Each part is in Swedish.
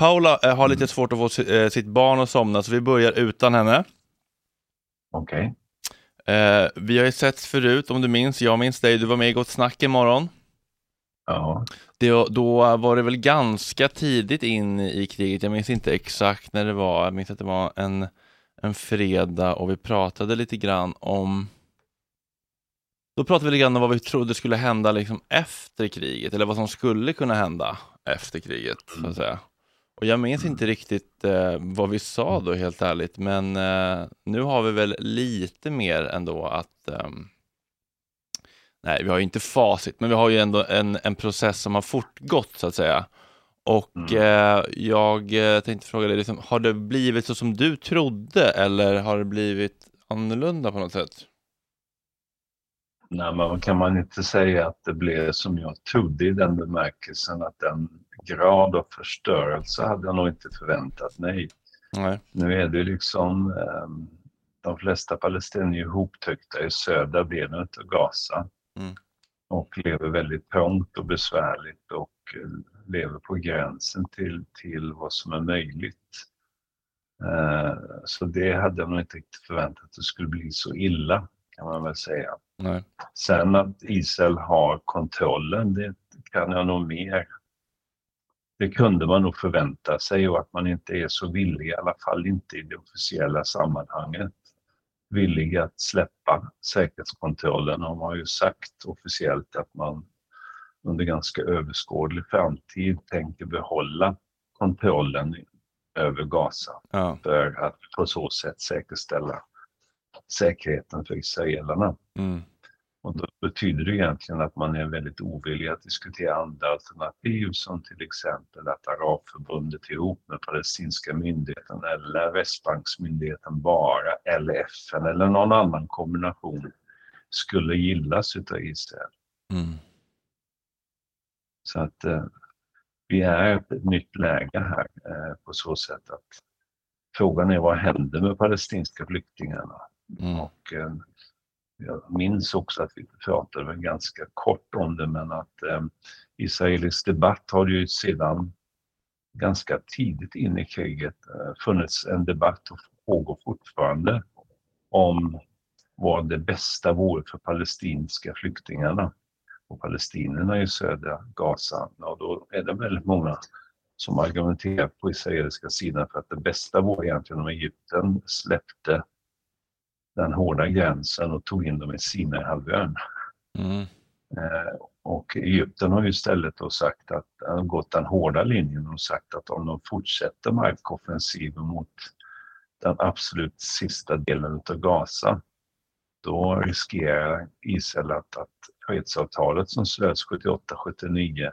Paula eh, har lite svårt att få si- eh, sitt barn att somna, så vi börjar utan henne. Okej. Eh, vi har ju sett förut, om du minns, jag minns dig, du var med i Gott Snack imorgon. Ja. Det, då var det väl ganska tidigt in i kriget, jag minns inte exakt när det var, jag minns att det var en, en fredag och vi pratade lite grann om då pratade vi lite grann om vad vi trodde skulle hända liksom efter kriget, eller vad som skulle kunna hända efter kriget, så att säga. Och jag minns inte riktigt eh, vad vi sa då, helt ärligt, men eh, nu har vi väl lite mer ändå att ehm, Nej, vi har ju inte facit, men vi har ju ändå en, en process som har fortgått så att säga. Och Mm. eh, jag eh, tänkte fråga dig, liksom, har det blivit så som du trodde eller har det blivit annorlunda på något sätt? Nej, men kan man inte säga att det blev som jag trodde i den bemärkelsen att den grad av förstörelse hade jag nog inte förväntat mig. Nej. Nu är det liksom ehm, de flesta palestinier ihoptryckta i södra benet av Gaza Mm. och lever väldigt trångt och besvärligt och eh, lever på gränsen till, till vad som är möjligt. Eh, Så det hade jag nog inte riktigt förväntat att det skulle bli så illa kan man väl säga. Nej. Sen att Israel har kontrollen, det kan jag nog mer. Det kunde man nog förvänta sig och att man inte är så villig, i alla fall inte i det officiella sammanhanget, villig att släppa säkerhetskontrollen. De har ju sagt officiellt att man under ganska överskådlig framtid tänker behålla kontrollen över Gaza Ja. för att på så sätt säkerställa säkerheten för israelerna. Mm. Och då betyder det egentligen att man är väldigt ovillig att diskutera andra alternativ som till exempel att Arabförbundet ihop med palestinska myndigheten eller Västbanksmyndigheten bara eller FN eller någon annan kombination skulle gillas utav Israel. Mm. Så att eh, vi är i ett nytt läge här eh, på så sätt att frågan är vad händer med palestinska flyktingarna? Mm. Och eh, jag minns också att vi pratade väl ganska kort om det men att eh, israelisk debatt har ju sedan ganska tidigt in i kriget eh, funnits en debatt och pågår fortfarande om vad det bästa vore för palestinska flyktingarna och palestinerna i södra Gaza. Och då är det väldigt många som argumenterar på israeliska sidan för att det bästa vore egentligen om Egypten släppte den hårda gränsen och tog in dem i Sinaihalvön. Mm. Eh, och Egypten har ju istället då sagt att, har gått den hårda linjen och sagt att om de fortsätter markoffensiven mot den absolut sista delen av Gaza, då riskerar Israel att, att fredsavtalet som slöts 78-79, eh,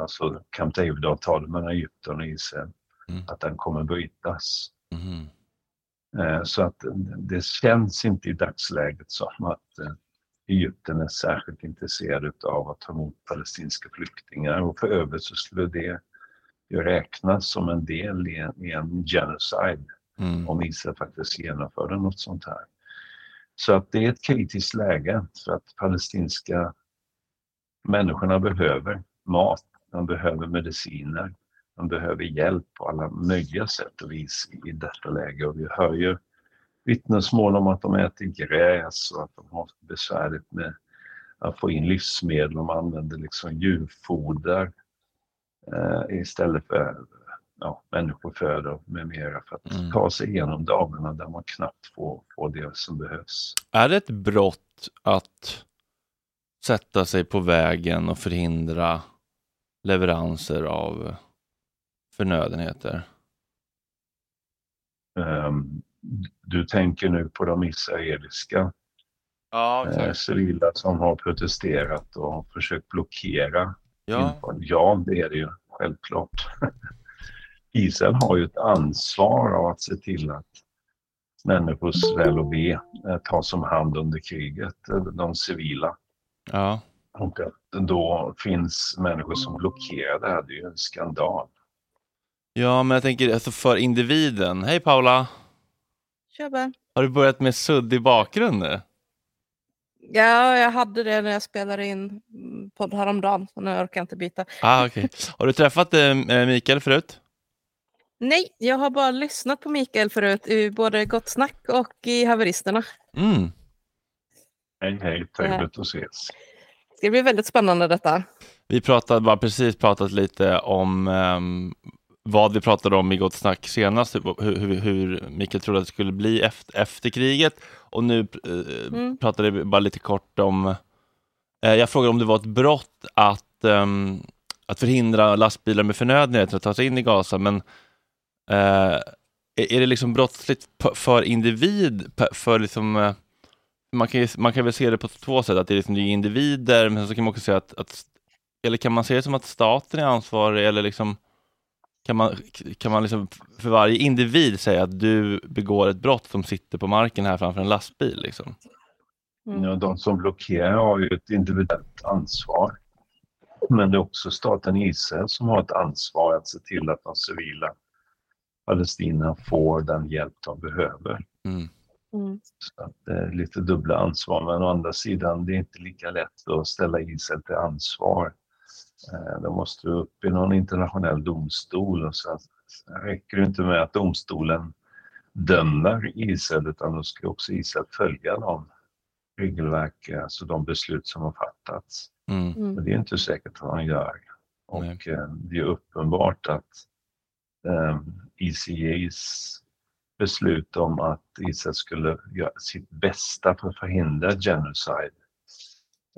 alltså Camp David-avtalet mellan Egypten och Israel, Mm. att den kommer brytas. Mm. Eh, Så att det känns inte i dagsläget som att eh, Egypten är särskilt intresserad av att ta emot palestinska flyktingar och för övrigt så skulle det ju räknas som en del i en, i en genocide Mm. om Israel faktiskt genomförde något sånt här. Så att det är ett kritiskt läge för att palestinska människorna behöver mat, de behöver mediciner, de behöver hjälp på alla möjliga sätt och vis i detta läge och vi hör ju vittnesmål om att de äter gräs och att de har besvärligt med att få in livsmedel. De använder liksom djurfoder eh, istället för ja, människoföda med mera för att Mm. ta sig igenom dagarna där man knappt får, får det som behövs. Är det ett brott att sätta sig på vägen och förhindra leveranser av förnödenheter? Ehm, du tänker nu på de israeliska Ja, eh, civila som har protesterat och har försökt blockera Ja. Ja, det är det ju självklart. Israel har ju ett ansvar av att se till att människors väl och ve eh, tas om hand under kriget, eh, de civila. ja. Och att då finns människor som blockerar det här, det är ju en skandal. Ja, men jag tänker alltså för individen. Hej Paula! Tjaba. Har du börjat med suddig bakgrund nu? Ja, jag hade det när jag spelade in podd häromdagen, så nu orkar jag inte byta. Ah, okay. Har du träffat eh, Mikael förut? Nej, jag har bara lyssnat på Mikael förut i både Gott Snack och i Haveristerna. Mm. Hej, hej, trevligt att ses. Det ska bli väldigt spännande detta. Vi pratade bara precis pratat lite om um, vad vi pratade om i Gott Snack senast, hur, hur, hur Mikael trodde att det skulle bli efter, efter kriget. Och nu uh, mm. pratade vi bara lite kort om, uh, jag frågade om det var ett brott att, um, att förhindra lastbilar med förnödenheter att ta sig in i Gaza, men uh, är det liksom brottsligt för individ, för liksom man kan, man kan väl se det på två sätt, att det är liksom individer, men så kan man också säga att, att eller kan man se det som att staten är ansvarig eller liksom kan man, kan man liksom för varje individ säga att du begår ett brott som sitter på marken här framför en lastbil? Liksom? Mm. Ja, de som blockerar har ju ett individuellt ansvar. Men det är också staten Israel som har ett ansvar att se till att de civila palestinierna får den hjälp de behöver. Mm. Mm. Så att det är lite dubbla ansvar, men å andra sidan, det är inte lika lätt att ställa Israel till ansvar. Eh, då måste du upp i någon internationell domstol och sen räcker det inte med att domstolen dömer Israel utan då ska också Israel följa de regelverk, alltså de beslut som har fattats. Mm. Men mm. det är inte säkert att man gör. Och Nej. Eh, det är uppenbart att um, eh, beslut om att Israel skulle göra sitt bästa för att förhindra genocide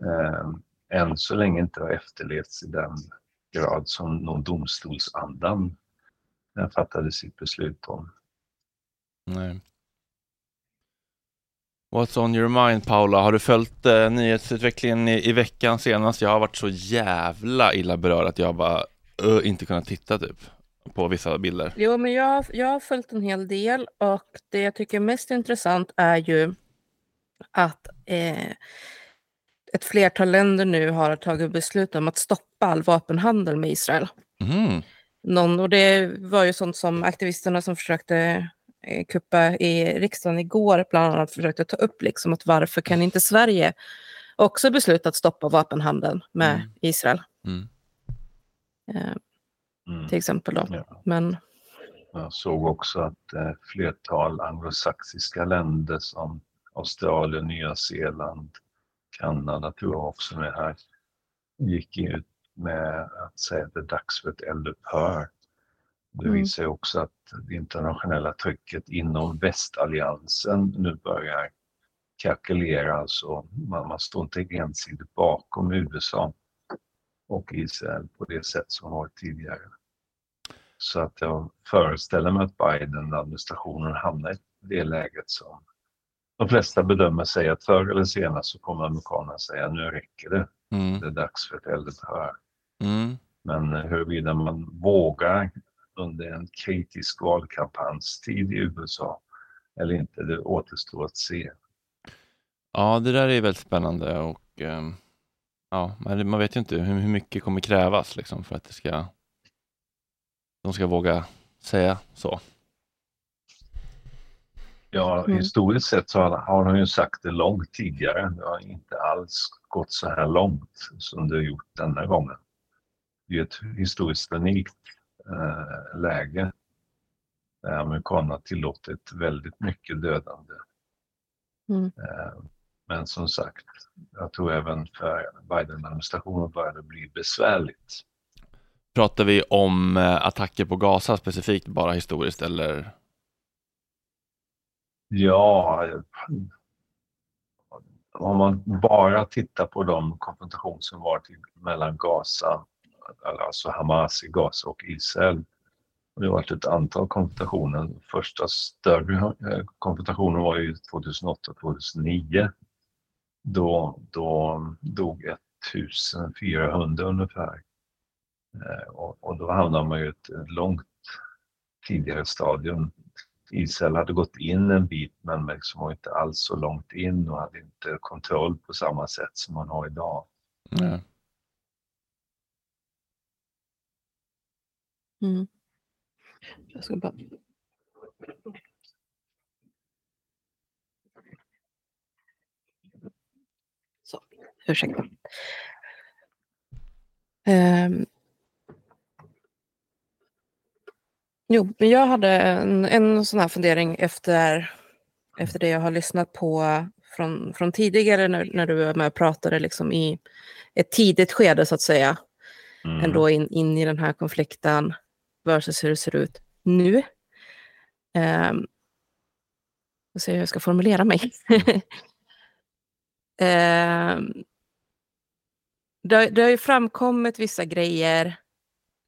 eh, än så länge inte har efterlevts i den grad som någon domstolsandan fattade sitt beslut om. Nej. What's on your mind Paula? Har du följt eh, nyhetsutvecklingen i, i, veckan senast? Jag har varit så jävla illa berörd att jag bara uh, inte kunnat titta typ på vissa bilder. Jo, men jag, jag har följt en hel del och det jag tycker är mest intressant är ju att eh, ett flertal länder nu har tagit beslut om att stoppa all vapenhandel med Israel. Mm. Någon, och det var ju sånt som aktivisterna som försökte eh, kuppa i riksdagen igår bland annat försökte ta upp, liksom att varför kan inte Sverige också besluta att stoppa vapenhandeln med mm. Israel? Mm. Eh, mm. till exempel. Då. Ja. Men... Jag såg också att eh, flertal anglosaxiska länder som Australien, Nya Zeeland, Kanada tror jag också med här, gick ut med att säga att det är dags för ett eldupphör. Det mm. visar också att det internationella trycket inom västalliansen nu börjar kalkylera, alltså man, man står inte ensidigt bakom USA och Israel på det sätt som varit tidigare. Så att jag föreställer mig att Biden-administrationen hamnar i det läget som de flesta bedömer säger att förr eller senare så kommer amerikanerna säga nu räcker det. Mm. Det är dags för ett eldupphör. Mm. Men huruvida man vågar under en kritisk valkampanjstid i USA eller inte, det återstår att se. Ja, det där är väldigt spännande och um, ja, man vet ju inte hur, hur mycket kommer krävas liksom, för att det ska, de ska våga säga så. Ja, mm. historiskt sett så har de ju sagt det långt tidigare. Det har inte alls gått så här långt som det har gjort denna gången. Det är ett historiskt unikt eh, läge där amerikanerna tillåtit väldigt mycket dödande. Mm. Eh, men som sagt, jag tror även för Biden-administrationen börjar det bli besvärligt. Pratar vi om eh, attacker på Gaza specifikt bara historiskt eller Ja, om man bara tittar på de konfrontationer som varit mellan Gaza, alltså Hamas i Gaza och Israel. Det har varit ett antal konfrontationer. Första större eh, konfrontationen var ju 2008-2009. Då, då dog 1400 ungefär. Eh, och, och då hamnar man ju i ett långt tidigare stadium Israel hade gått in en bit men liksom var inte alls så långt in och hade inte kontroll på samma sätt som man har idag. Mm. Mm. Jag ska bara... Ursäkta. Um, jo, men jag hade en, en sån här fundering efter, efter det jag har lyssnat på från, från tidigare när, när du var med och pratade liksom i ett tidigt skede så att säga. Mm. Ändå in, in i den här konflikten versus hur det ser ut nu. Um, jag se hur jag ska formulera mig. um, det, det har ju framkommit vissa grejer.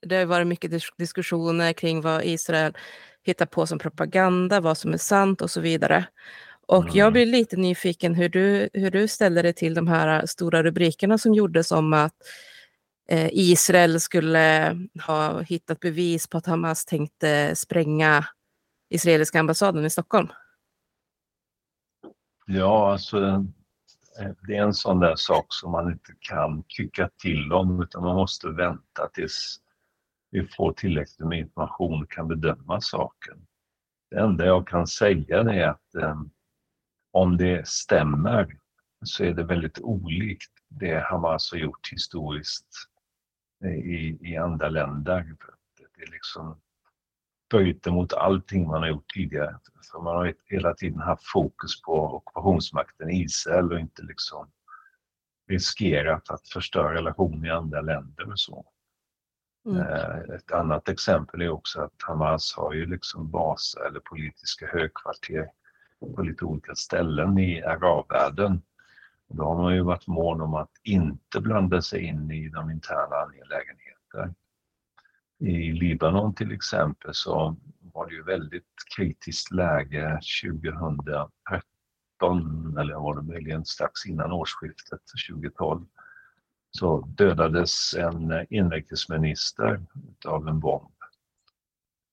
Det har varit mycket dis diskussioner kring vad Israel hittar på som propaganda, vad som är sant och så vidare. Och mm. jag blir lite nyfiken hur du, hur du ställer dig till de här stora rubrikerna som gjordes om att eh, Israel skulle ha hittat bevis på att Hamas tänkte spränga israeliska ambassaden i Stockholm. Ja, alltså det är en sån där sak som man inte kan tycka till om utan man måste vänta tills vi får tillräckligt med information och kan bedöma saken. Det enda jag kan säga är att eh, om det stämmer så är det väldigt olikt det Hamas har alltså gjort historiskt eh, i, i andra länder. Det är liksom böjt mot allting man har gjort tidigare. För man har hela tiden haft fokus på ockupationsmakten Israel och inte liksom riskerat att förstöra relationer i andra länder och så. Mm. Eh, ett annat exempel är också att Hamas har ju liksom baser eller politiska högkvarter på lite olika ställen i arabvärlden. Då har man ju varit mån om att inte blanda sig in i de interna angelägenheterna. I Libanon till exempel så var det ju väldigt kritiskt läge 2013 eller var det möjligen strax innan årsskiftet 2012 så dödades en inrikesminister av en bomb.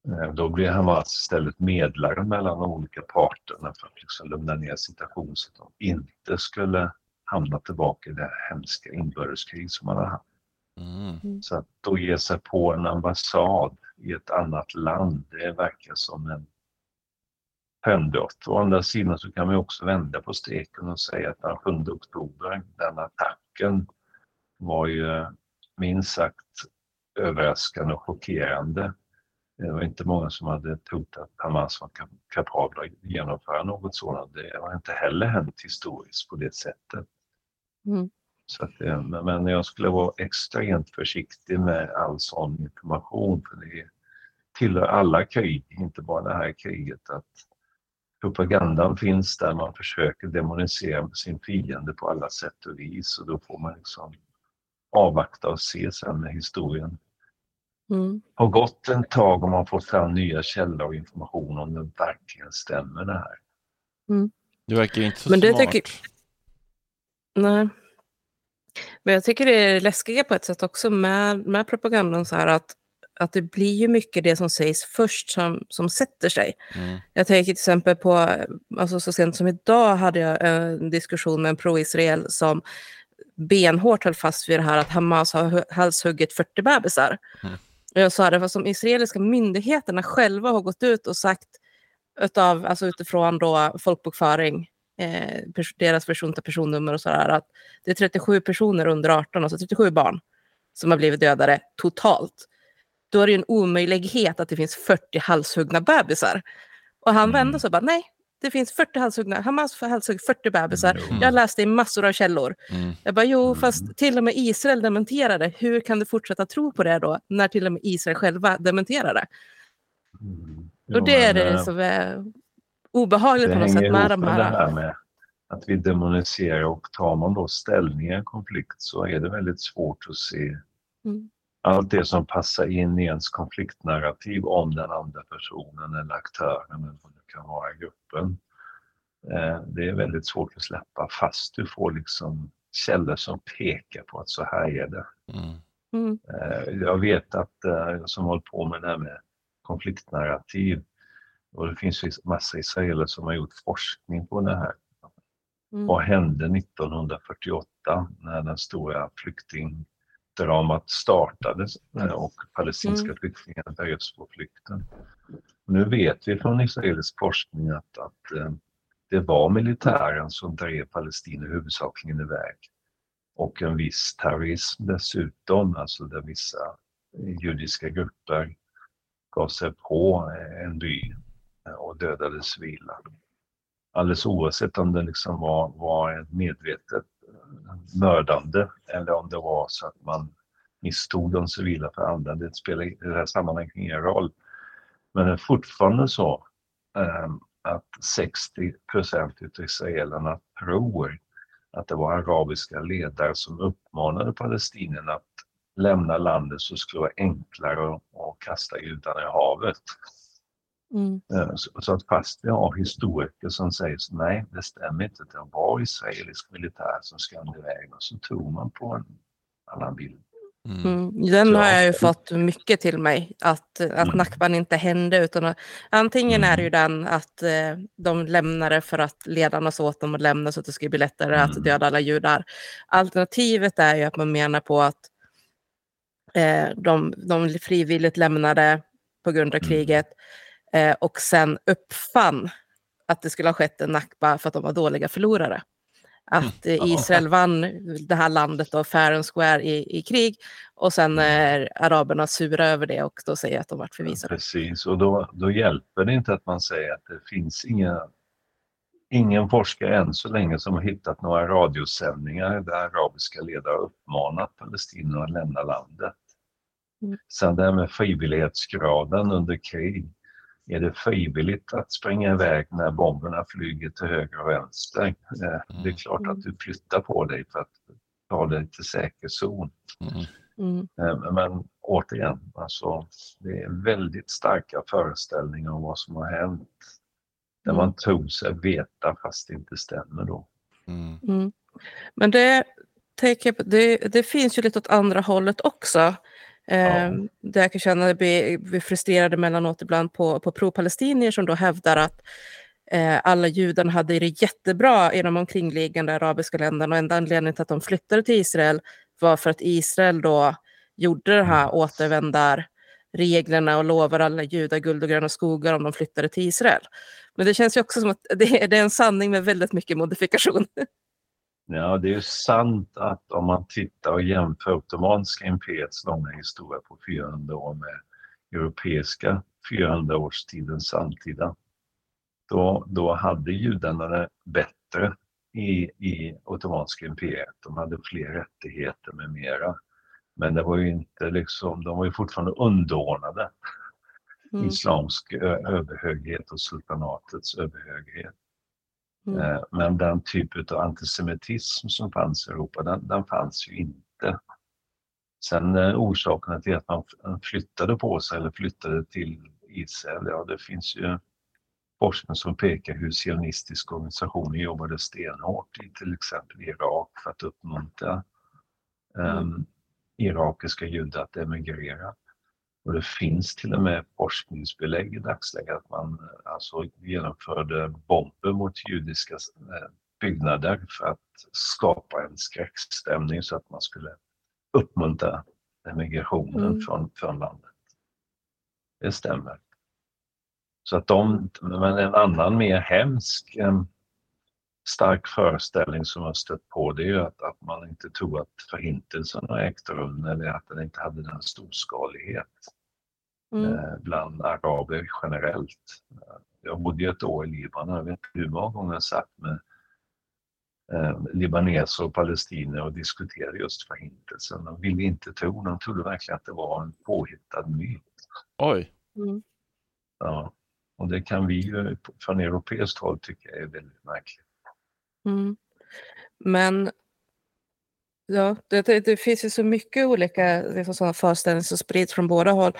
Eh, då blev Hamas istället medlare mellan de olika parterna för att liksom lugna ner situationen så att de inte skulle hamna tillbaka i det hemska inbördeskrig som man har haft. Mm. mm. Så att då ge sig på en ambassad i ett annat land, det verkar som en pennbrott. Å andra sidan så kan man också vända på steken och säga att den 7 oktober, den attacken var ju minst sagt överraskande och chockerande. Det var inte många som hade trott att Hamas var kapabla att genomföra något sådant. Det har inte heller hänt historiskt på det sättet. Mm. Så att, eh, men jag skulle vara extremt försiktig med all sån information för det tillhör alla krig, inte bara det här kriget, att propagandan finns där man försöker demonisera sin fiende på alla sätt och vis och då får man liksom avvakta och se sen när historien mm. har gått en tag och man får fram nya källor och information om det verkligen stämmer det här. Mm. Det verkar ju inte så Men det smart. Tycker... Nej. Men jag tycker det är läskiga på ett sätt också med, med propagandan så här att, att det blir ju mycket det som sägs först som, som sätter sig. Mm. Jag tänker till exempel på, alltså så sent som idag hade jag en diskussion med en pro-Israel som benhårt höll fast vid det här att Hamas har halshuggit 40 bebisar. Mm. Jag sa det, fast de israeliska myndigheterna själva har gått ut och sagt utav, alltså utifrån då folkbokföring eh, deras version av personnummer och sådär, att det är 37 personer under 18, alltså 37 barn, som har blivit dödade totalt. Då är det ju en omöjlighet att det finns 40 halshuggna bebisar. Och han mm. vände sig och bara, nej, det finns 40 halshuggna, Hamas halshugg 40 bebisar. Mm. Jag läste i massor av källor. Mm. Jag bara, jo, mm. fast till och med Israel dementerade. Hur kan du fortsätta tro på det då, när till och med Israel själva dementerade? Mm. och det är det som är obehagligt på något sätt med de här... Det här med att vi demoniserar och tar man då ställning i en konflikt så är det väldigt svårt att se mm. Allt det som passar in i ens konfliktnarrativ om den andra personen eller aktören eller vad det kan vara i gruppen. Eh, det är väldigt svårt att släppa fast du får liksom källor som pekar på att så här är det. Mm. Mm. Eh, jag vet att eh, jag som håller på med det här med konfliktnarrativ och det finns ju massa israeler som har gjort forskning på det här. Mm. Vad hände 1948 när den stora flyktingdramat startades och palestinska mm. flyktingar drevs på flykten? Nu vet vi från israelisk forskning att, att eh, det var militären som drev palestinier huvudsakligen iväg. och en viss terrorism dessutom, alltså där vissa judiska grupper gav sig på en by och dödade civila. Alldeles oavsett om det liksom var, var ett medvetet mördande eller om det var så att man misstog de civila för andra. Det spelar i det här sammanhanget ingen roll. Men det är fortfarande så ehm, att 60 procent av israelerna tror att det var arabiska ledare som uppmanade palestinierna att lämna landet så skulle det vara enklare att kasta judarna i havet. Mm. Eh, så att fast vi har historiker som säger så, nej, det stämmer inte, det var israelisk militär som skrämde iväg och så tog man på en annan bild. Mm. mm. Den så. har jag ju fått mycket till mig, att, att mm. Nakban inte hände. Utan att, antingen mm. är det ju den att eh, de lämnade för att ledarna sa åt dem att lämna så att det skulle bli lättare mm. att döda alla judar. Alternativet är ju att man menar på att eh, de, de frivilligt lämnade på grund av mm. kriget eh, och sen uppfann att det skulle ha skett en Nakba för att de var dåliga förlorare. Att mm. Israel vann det här landet och fair and square i, i krig och sen mm. är araberna sura över det och då säger att de varit förvisade. Ja, precis, och då, då hjälper det inte att man säger att det finns inga ingen forskare än så länge som har hittat några radiosändningar där arabiska ledare uppmanat palestinierna att lämna landet. Mm. Sen det här med frivillighetsgraden under krig. Är det frivilligt att springa iväg när bomberna flyger till höger och vänster? Eh, det är klart att mm. du flyttar på dig för att ta dig till säker zon. Mm. mm. Eh, men återigen, alltså, det är väldigt starka föreställningar om vad som har hänt. Där man tror sig veta fast det inte stämmer då. Mm. Mm. Men det, det, det finns ju lite åt andra hållet också. Ja. Ehm, där jag kan känna att vi blir frustrerade mellanåt ibland på, på pro-palestinier som då hävdar att eh, alla judarna hade det jättebra i de omkringliggande arabiska länderna och enda anledningen till att de flyttade till Israel var för att Israel då gjorde de här mm. återvändarreglerna och lovade alla judar guld och gröna skogar om de flyttade till Israel. Men det känns ju också som att det är, det är en sanning med väldigt mycket modifikation. Ja, det är sant att om man tittar och jämför Ottomanska imperiets långa historia på 400 år med europeiska 400-årstiden samtida, då, då hade judarna det bättre i, i Ottomanska imperiet. De hade fler rättigheter med mera. Men det var ju inte liksom, de var ju fortfarande underordnade mm. islamsk överhöghet och sultanatets överhöghet. Mm. Eh, men den typ av antisemitism som fanns i Europa, den, den fanns ju inte. Sen eh, orsakerna till att man flyttade på sig eller flyttade till Israel, ja det finns ju forskning som pekar hur sionistiska organisationer jobbade stenhårt i till exempel Irak för att uppmuntra um, irakiska judar att emigrera. Och det finns till och med forskningsbelägg i dagsläget att man eh, alltså genomförde bomber mot judiska eh, byggnader för att skapa en skräckstämning så att man skulle uppmuntra emigrationen mm. från, från landet. Det stämmer. Så att de, men en annan mer hemsk eh, stark föreställning som har stött på det är ju att, att man inte tror att förintelsen har ägt rum eller att den inte hade den storskalighet mm. eh, bland araber generellt. Jag bodde ju ett år i Libanon, jag vet inte hur många gånger jag satt med eh, libaneser och palestinier och diskuterade just förintelsen. De ville inte tro, de trodde verkligen att det var en påhittad myt. Oj! Mm. Ja, och det kan vi ju från europeiskt håll tycka är väldigt märkligt. Mm. Men ja, det, det, det, finns ju så mycket olika liksom, sådana föreställningar som sprids från båda håll.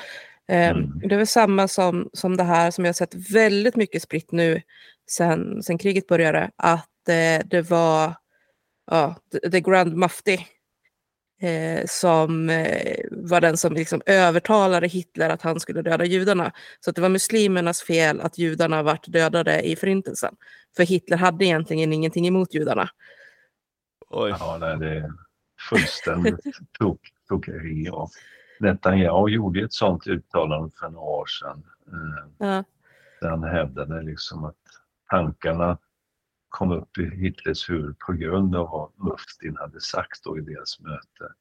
Eh, mm. Det är väl samma som, som det här som jag har sett väldigt mycket spritt nu sen, sen kriget började, att eh, det var ja, The Grand Mufti eh, som eh, var den som liksom övertalade Hitler att han skulle döda judarna. Så det var muslimernas fel att judarna vart dödade i förintelsen. För Hitler hade egentligen ingenting emot judarna. Oj. Ja, nej, det är fullständigt tok, tokeri. Och Netanyahu gjorde ett sånt uttalande för några år sedan. Eh, ja. Där han hävdade liksom att tankarna kom upp i Hitlers huvud på grund av vad Muftin hade sagt då i deras möte.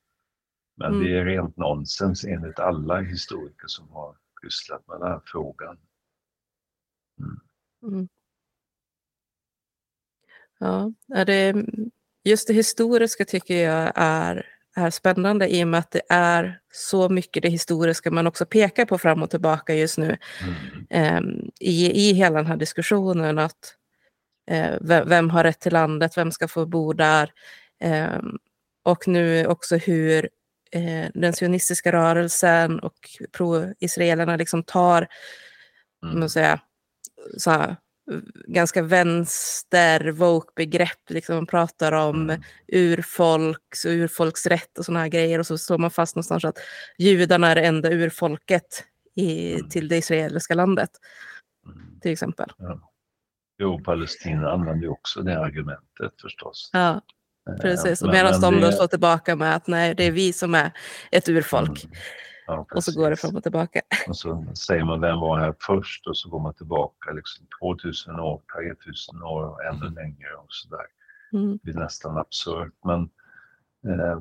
Men Mm. det är rent nonsens enligt alla historiker som har pysslat med den här frågan. Mm. Ja, är det, just det historiska tycker jag är, är spännande i och med att det är så mycket det historiska man också pekar på fram och tillbaka just nu Mm. eh, i, i hela den här diskussionen. att vem, vem har rätt till landet, vem ska få bo där? Eh, och nu också hur eh, den sionistiska rörelsen och pro-israelerna liksom tar Mm. man säga, så här, ganska vänster woke-begrepp. Liksom man pratar om Mm. urfolks och urfolksrätt och såna här grejer. Och så står man fast någonstans att judarna är det enda urfolket i, Mm. till det israeliska landet, Mm. till exempel. Ja. Jo, Palestina använder ju också det argumentet förstås. Ja, Eh, precis. Och medan de då står tillbaka med att nej, det är vi som är ett urfolk. Mm. Ja, Och så går det fram och tillbaka. Och så säger man vem var här först och så går man tillbaka liksom 2000 år, 3000 år och ännu längre och sådär. Mm. Det blir nästan absurt. Men eh,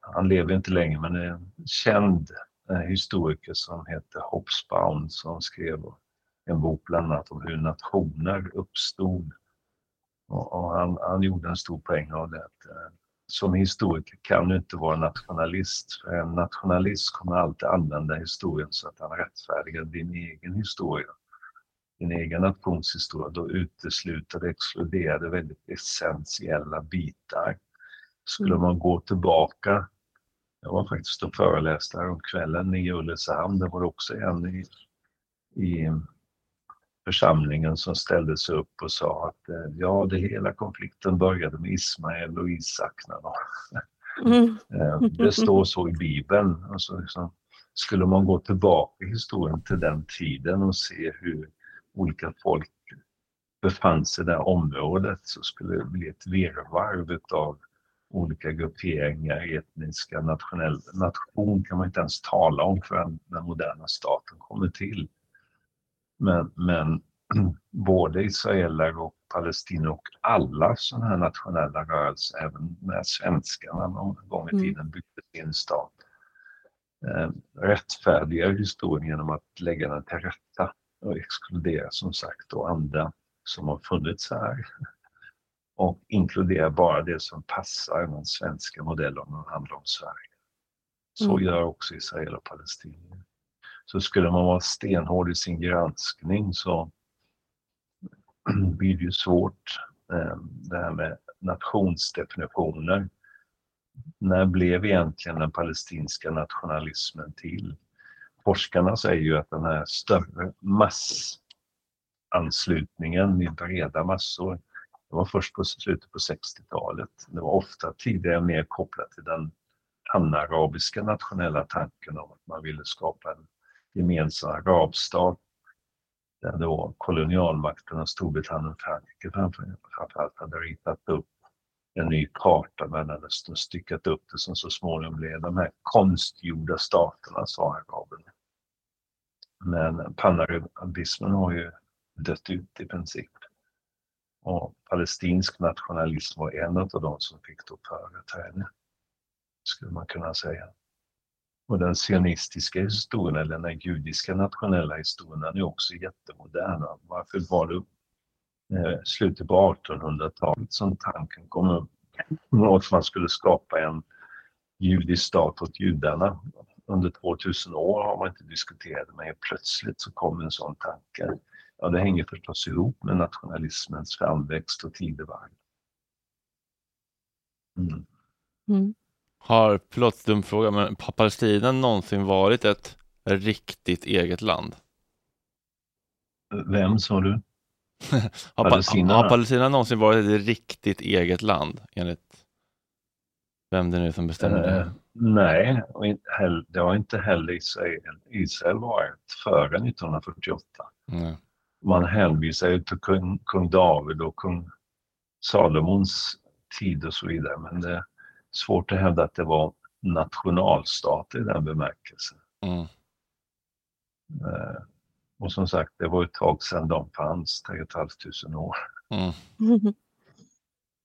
han lever inte längre men är en känd eh, historiker som heter Hobsbawm som skrev en bok bland annat om hur nationer uppstod. Och, och han, han gjorde en stor poäng av det. Att, eh, som historiker kan du inte vara nationalist. För en nationalist kommer alltid använda historien så att han rättfärdigar din egen historia. Din egen nations historia. Då utesluter det, exkluderar väldigt essentiella bitar. Skulle Mm. man gå tillbaka jag var faktiskt och föreläste om kvällen i Ulricehamn. Det var också en i, i församlingen som ställde sig upp och sa att eh, ja, det hela konflikten började med Ismael och Isak. Mm. Eh, Det står så i Bibeln. Alltså, liksom, skulle man gå tillbaka i historien till den tiden och se hur olika folk befann sig i det här området så skulle det bli ett virrvarr av olika grupperingar, etniska, nationell, nation kan man inte ens tala om förrän den moderna staten kommer till. Men, men både israeler och palestinier och alla sådana här nationella rörelser, även när svenskarna någon gång i Mm. tiden byggde sin stat, eh, rättfärdigar historien genom att lägga den till rätta och exkludera som sagt då andra som har funnits här och inkludera bara det som passar den svenska modellen om det handlar om Sverige. Så Mm. gör också Israel och palestinier. Så skulle man vara stenhård i sin granskning så blir det ju svårt eh, det här med nationsdefinitioner. När blev egentligen den palestinska nationalismen till? Forskarna säger ju att den här större massanslutningen i breda massor, det var först på slutet på 60-talet. Det var ofta tidigare mer kopplat till den panarabiska nationella tanken om att man ville skapa en gemensam arabstat där då kolonialmakterna Storbritannien och Frankrike framför- framförallt hade ritat upp en ny karta Mellanöstern och styckat upp det som så småningom blev de här konstgjorda staterna, sa araberna. Men panarabismen har ju dött ut i princip. Och palestinsk nationalism var en av de som fick då företräde, skulle man kunna säga. Och den sionistiska historien, eller den judiska nationella historien, den är också jättemodern. Varför var det eh, slutet på 1800-talet som tanken kom upp? Att man skulle skapa en judisk stat åt judarna. Under 2000 år har man inte diskuterat det, men helt plötsligt så kom en sån tanke. Ja, det hänger förstås ihop med nationalismens framväxt och tidevarv. Mm. Mm. Har, förlåt, dum fråga, men har Palestina någonsin varit ett riktigt eget land? Vem sa du? Har, pa- Palestina? har Palestina någonsin varit ett riktigt eget land enligt vem det nu är som bestämmer det? Eh, nej, det har inte heller Israel, Israel varit före 1948. Mm. Man hänvisar ju till kung, kung David och kung Salomons tid och så vidare, men det svårt att hävda att det var nationalstater i den bemärkelsen. Mm. Eh, och som sagt, det var ett tag sedan de fanns, 3 500 år. Mm.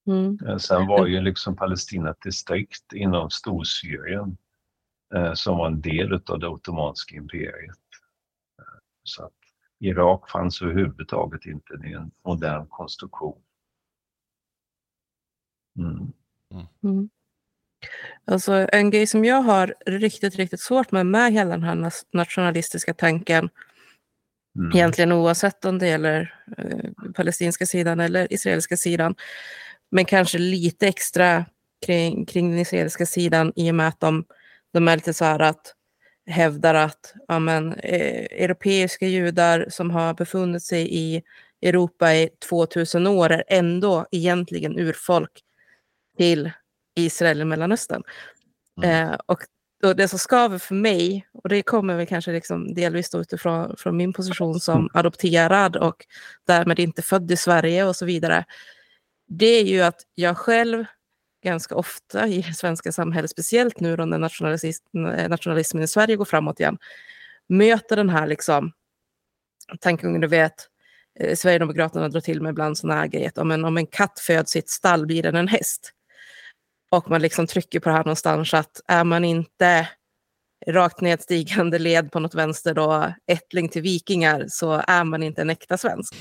Mm. Eh, Sen var ju liksom Palestina ett distrikt inom Storsyrien eh, som var en del av det ottomanska imperiet. Så att Irak fanns överhuvudtaget inte i en modern konstruktion. Mm. Mm. Alltså en grej som jag har riktigt, riktigt svårt med med hela den här nationalistiska tanken, Mm. egentligen oavsett om det gäller eh, palestinska sidan eller israeliska sidan, men kanske lite extra kring, kring den israeliska sidan i och med att de, de är lite så här att hävdar att ja, men, eh, europeiska judar som har befunnit sig i Europa i 2000 år är ändå egentligen urfolk till Israel i Mellanöstern. Mm. Eh, och, och det som skaver för mig, och det kommer väl kanske liksom delvis då utifrån från min position som adopterad och därmed inte född i Sverige och så vidare, det är ju att jag själv ganska ofta i det svenska samhället, speciellt nu då när nationalis- nationalismen i Sverige går framåt igen, möter den här liksom tankegången, du vet, eh, Sverigedemokraterna drar till med ibland sådana här grejer, om en, om en katt föds i ett stall blir den en häst. Och man liksom trycker på det här någonstans att är man inte rakt nedstigande led på något vänster då, ättling till vikingar, så är man inte en äkta svensk.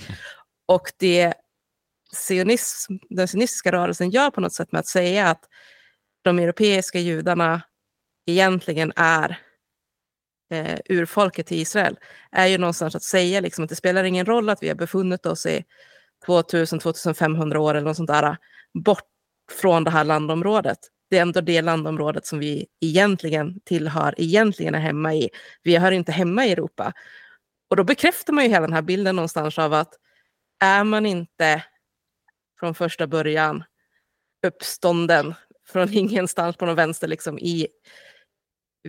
Och det sionism, den sionistiska rörelsen gör på något sätt med att säga att de europeiska judarna egentligen är eh, urfolket till Israel, är ju någonstans att säga liksom att det spelar ingen roll att vi har befunnit oss i 2000-2500 år eller något sånt där, bort från det här landområdet. Det är ändå det landområdet som vi egentligen tillhör, egentligen är hemma i. Vi hör inte hemma i Europa. Och då bekräftar man ju hela den här bilden någonstans av att är man inte från första början uppstånden från ingenstans på någon vänster liksom i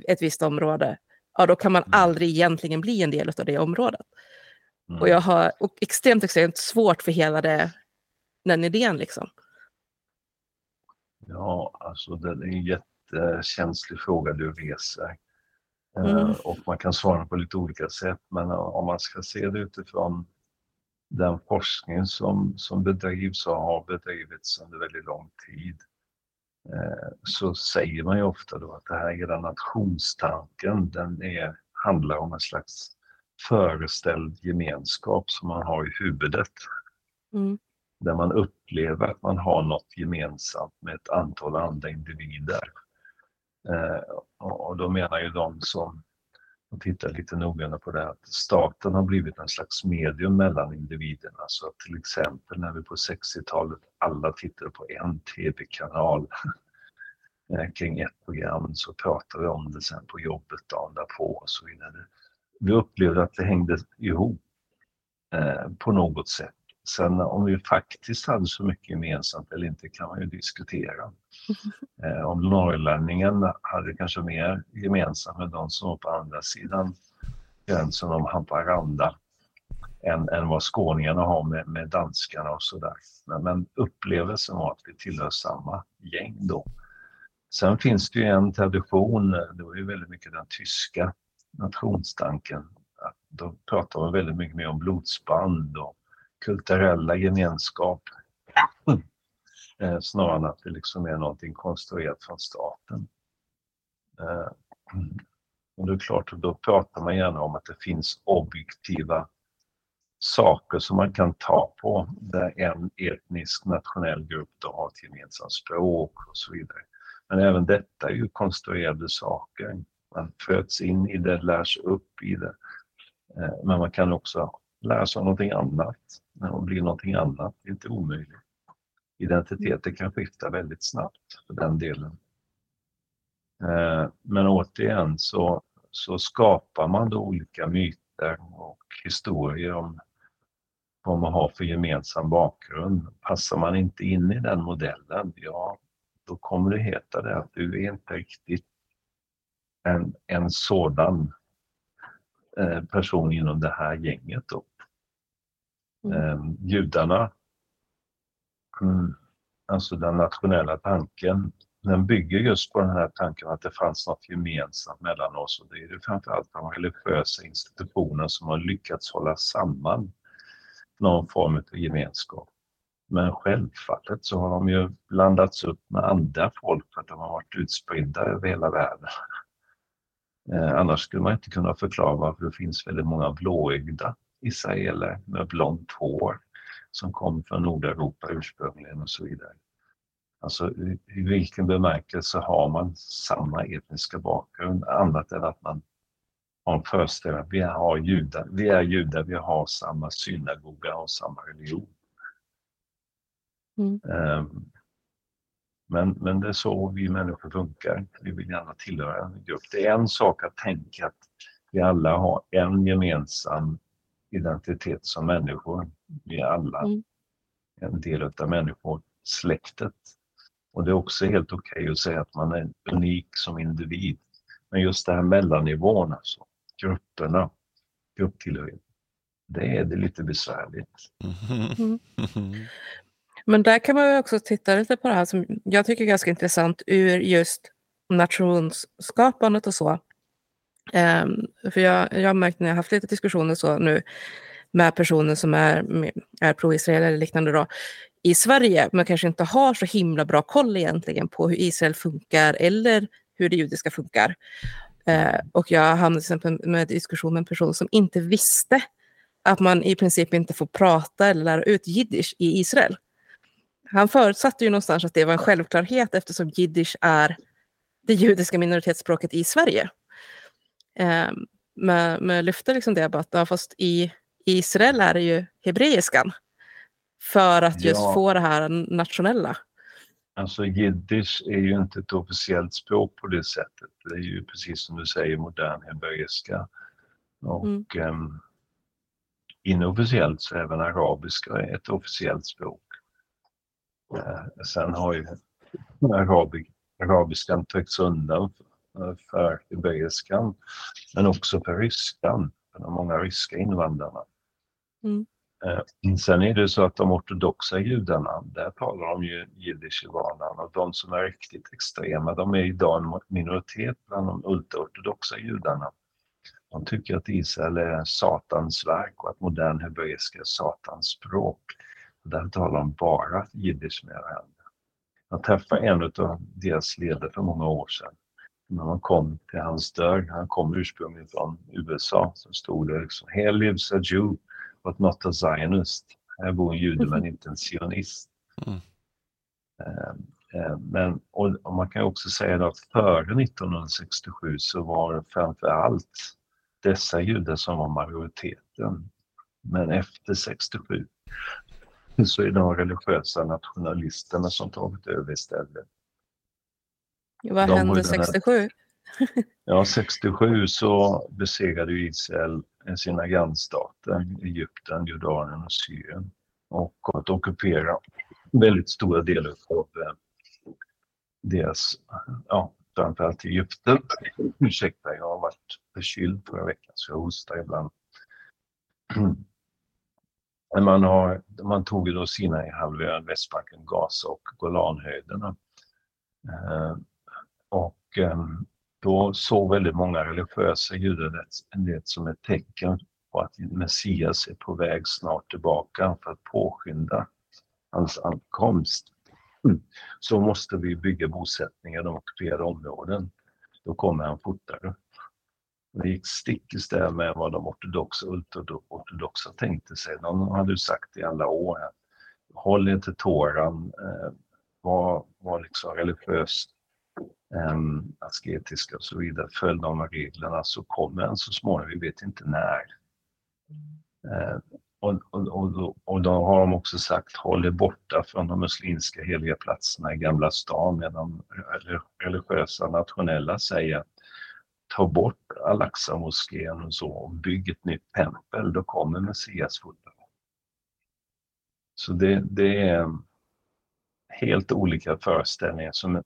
ett visst område, ja då kan man aldrig egentligen bli en del av det området. Mm. Och jag har och extremt, extremt svårt för hela det, den idén liksom. Ja, alltså det är en jättekänslig fråga du reser. Mm. Eh, Och man kan svara på lite olika sätt, men om man ska se det utifrån den forskning som, som bedrivs och har bedrivits under väldigt lång tid, eh, så säger man ju ofta då att det här hela nationstanken, den är, handlar om en slags föreställd gemenskap som man har i huvudet Mm där man upplever att man har något gemensamt med ett antal andra individer. Eh, och då menar ju de som och tittar lite noggrannare på det här, att staten har blivit en slags medium mellan individerna. Så att till exempel när vi på 60-talet alla tittade på en tv-kanal eh, kring ett program så pratade vi om det sen på jobbet dagen därpå och så vidare. Vi upplevde att det hängde ihop eh, på något sätt. Sen om vi faktiskt hade så mycket gemensamt eller inte kan man ju diskutera. Eh, om norrlänningen hade kanske mer gemensamt med de som var på andra sidan gränsen om Haparanda än, än vad skåningarna har med, med danskarna och sådär. Men, men upplevelsen var att vi tillhör samma gäng då. Sen finns det ju en tradition, det var ju väldigt mycket den tyska nationstanken. Att då pratar man väldigt mycket mer om blodsband och kulturella gemenskap. Eh, snarare än att det liksom är någonting konstruerat från staten. Eh, och det är klart, då pratar man gärna om att det finns objektiva saker som man kan ta på där en etnisk nationell grupp då har ett gemensamt språk och så vidare. Men även detta är ju konstruerade saker. Man föds in i det, lärs upp i det. Eh, men man kan också lära sig någonting annat och bli någonting annat. Det är inte omöjligt. Identiteter kan skifta väldigt snabbt för den delen. Eh, men återigen så, så skapar man då olika myter och historier om vad man har för gemensam bakgrund. Passar man inte in i den modellen, ja, då kommer det heta det att du är inte riktigt en, en sådan eh, person inom det här gänget. Då. Mm. Eh, judarna, mm, alltså den nationella tanken, den bygger just på den här tanken att det fanns något gemensamt mellan oss och det är det framförallt de religiösa institutioner som har lyckats hålla samman någon form av gemenskap. Men självfallet så har de ju blandats upp med andra folk för att de har varit utspridda över hela världen. Eh, annars skulle man inte kunna förklara varför det finns väldigt många blåögda israeler med blont hår som kom från Nordeuropa ursprungligen och så vidare. Alltså i, vilken bemärkelse har man samma etniska bakgrund annat än att man har en föreställning vi har judar, vi är judar, vi har samma synagoga och samma religion. Mm. Um, men, men det är så vi människor funkar. Vi vill gärna tillhöra en grupp. Det är en sak att tänka att vi alla har en gemensam identitet som människor. Vi är alla mm. en del av människor, släktet. Och det är också helt okej okay att säga att man är unik som individ. Men just det här mellannivån, alltså, grupperna, grupptillhörighet, det är det lite besvärligt. Mm. Men där kan man också titta lite på det här som jag tycker är ganska intressant ur just nationsskapandet och så. Um, för jag, jag har märkt när jag haft lite diskussioner så nu med personer som är, är pro-Israel eller liknande då, i Sverige, men kanske inte har så himla bra koll egentligen på hur Israel funkar eller hur det judiska funkar. Uh, och jag hamnade till exempel med diskussion med en person som inte visste att man i princip inte får prata eller lära ut jiddisch i Israel. Han förutsatte ju någonstans att det var en självklarhet eftersom jiddisch är det judiska minoritetsspråket i Sverige. Eh, men, men lyfte liksom det att ja, fast i Israel är det ju hebreiskan. För att just ja. få det här nationella. Alltså jiddisch är ju inte ett officiellt språk på det sättet. Det är ju precis som du säger modern hebreiska. Och mm. um, inofficiellt så är även arabiska ett officiellt språk. Eh, sen har ju arabi, arabiskan tryckts undan för hebreiskan, men också för ryskan, för de många ryska invandrarna. Mm. Eh, sen är det så att de ortodoxa judarna, där talar de ju jiddisch i vardagen och de som är riktigt extrema, de är idag en minoritet bland de ultraortodoxa judarna. De tycker att Israel är Satans verk och att modern hebreiska är Satans språk. Där talar de bara jiddisch med varandra. Jag träffade en av deras ledare för många år sedan. När man kom till hans dörr, han kom ursprungligen från USA, så stod det liksom Here lives a Jew, but not a Zionist. Här bor en jude men inte en sionist. Mm. Men, och, man kan också säga att före 1967 så var framför allt dessa judar som var majoriteten. Men efter 67 så är det de religiösa nationalisterna som tagit över istället. Vad de hände 67? ja, 67 så besegrade Israel sina grannstater, Egypten, Jordanien och Syrien och att ockupera väldigt stora delar av eh, deras, ja, framförallt Egypten. Ursäkta, jag har varit förkyld förra veckan så jag hostar ibland. man, har, man tog ju då Sinaihalvön, Västbanken, Gaza och Golanhöjderna. Och ehm, då såg väldigt många religiösa judar det som ett tecken på att Messias är på väg snart tillbaka för att påskynda hans ankomst. Mm. Så måste vi bygga bosättningar i de ockuperade områden. Då kommer han fortare. Det gick stick i stäv med vad de ortodoxa ultraortodoxa tänkte sig. De hade ju sagt i alla år att håll er till Toran, eh, var, var liksom religiöst um, asketiska och så vidare, följ de reglerna så kommer han så småningom, vi vet inte när. Uh, och, och, och, och då har de också sagt håll er borta från de muslimska heliga platserna i Gamla stan medan religiösa nationella säger att ta bort Al-Aqsa-moskén och så och bygg ett nytt tempel, då kommer Messias fortare. Så det, det, är helt olika föreställningar som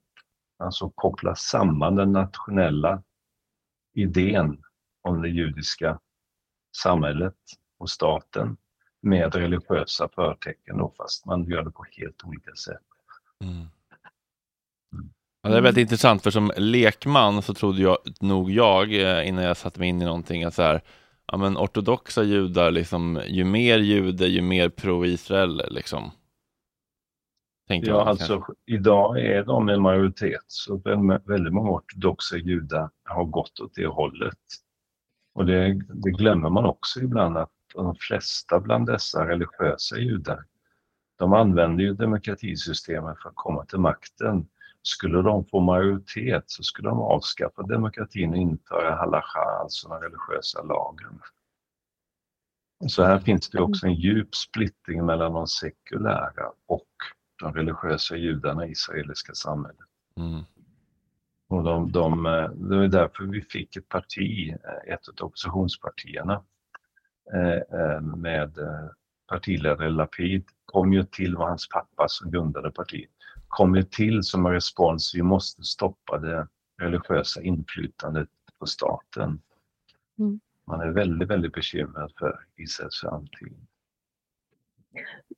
alltså kopplar samman den nationella idén om det judiska samhället och staten med religiösa förtecken då, fast man gör det på helt olika sätt. Mm. Ja, det är väldigt intressant, för som lekman så trodde jag nog jag, eh, innan jag satte mig in i någonting, att så här, ja, men ortodoxa judar, liksom, ju mer jude, ju mer pro-Israel. Liksom. Tänkte Ja, man alltså idag är de en majoritet, så väldigt många ortodoxa judar har gått åt det hållet. Och det, det glömmer man också ibland att de flesta bland dessa religiösa judar, de använder ju demokratisystemet för att komma till makten. Skulle de få majoritet så skulle de avskaffa demokratin och införa halacha, alltså den religiösa lagen. Så här finns det också en djup splittring mellan de sekulära och de religiösa judarna i israeliska samhället. Mm. Och de, de, det var därför vi fick ett parti, ett av oppositionspartierna, eh, eh, med eh, partiledare Lapid, kom ju till, var hans pappa som grundade partiet, kom ju till som en respons, vi måste stoppa det religiösa inflytandet på staten. Mm. Man är väldigt, väldigt bekymrad för Israels framtid.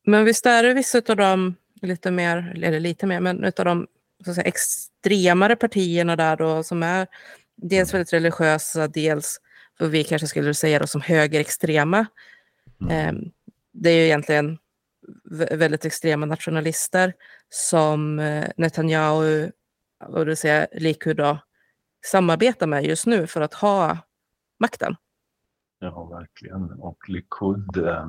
Men visst är det vissa av de lite mer, eller lite mer, men utav de så att säga, extremare partierna där då som är dels väldigt religiösa, dels vad vi kanske skulle säga då som högerextrema. Mm. Eh, det är ju egentligen väldigt extrema nationalister som eh, Netanyahu och det säga Likud då, samarbetar med just nu för att ha makten. Ja, verkligen. Och Likud eh,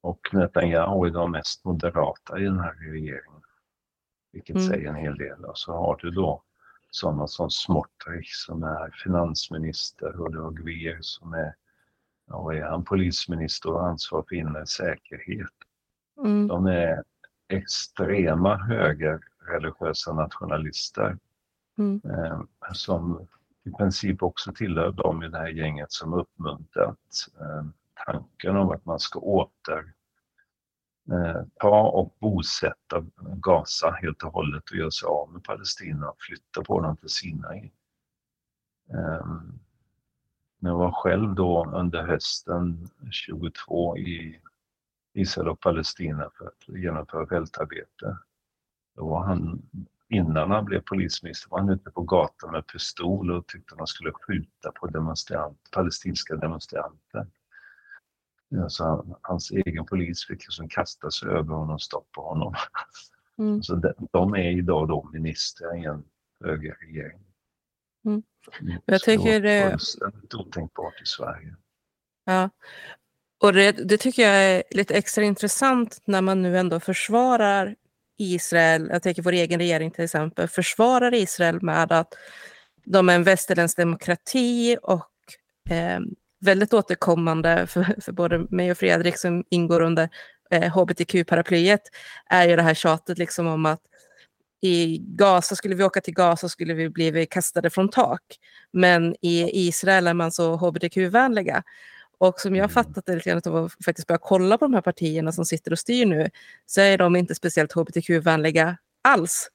och Netanyahu är de mest moderata i den här regeringen. Vilket Mm. säger en hel del. Och så har du då sådana som Smotrich som är finansminister och du har Gvir som är, ja, är han, polisminister och ansvar för inre säkerhet. Mm. De är extrema högerreligiösa nationalister Mm. eh, som i princip också tillhör de i det här gänget som uppmuntrat eh, tanken om att man ska åter eh, ta och bosätta Gaza helt och hållet och göra sig av med Palestina och flytta på dem till Sinai. Eh, jag var själv då under hösten 22 i Israel och Palestina för att genomföra fältarbete. Då var han, innan han blev polisminister, var han ute på gatan med pistol och tyckte man skulle skjuta på demonstrant, palestinska demonstranter. Ja, så han, hans egen polis fick liksom kasta sig över honom och stoppa honom. Mm. Så de, de är idag då ministrar i en högerregering. Mm. Mm, Jag tycker det det- fullständigt otänkbart i Sverige. Ja. Och det, det tycker jag är lite extra intressant när man nu ändå försvarar Israel, jag tänker vår egen regering till exempel, försvarar Israel med att de är en västerländsk demokrati och eh, väldigt återkommande för, för både mig och Fredrik som ingår under eh, hbtq-paraplyet är ju det här tjatet liksom om att i Gaza, skulle vi åka till Gaza skulle vi bli kastade från tak. Men i Israel är man så hbtq-vänliga. Och som jag Mm. fattat det lite grann av att faktiskt börja kolla på de här partierna som sitter och styr nu, så är de inte speciellt hbtq-vänliga alls.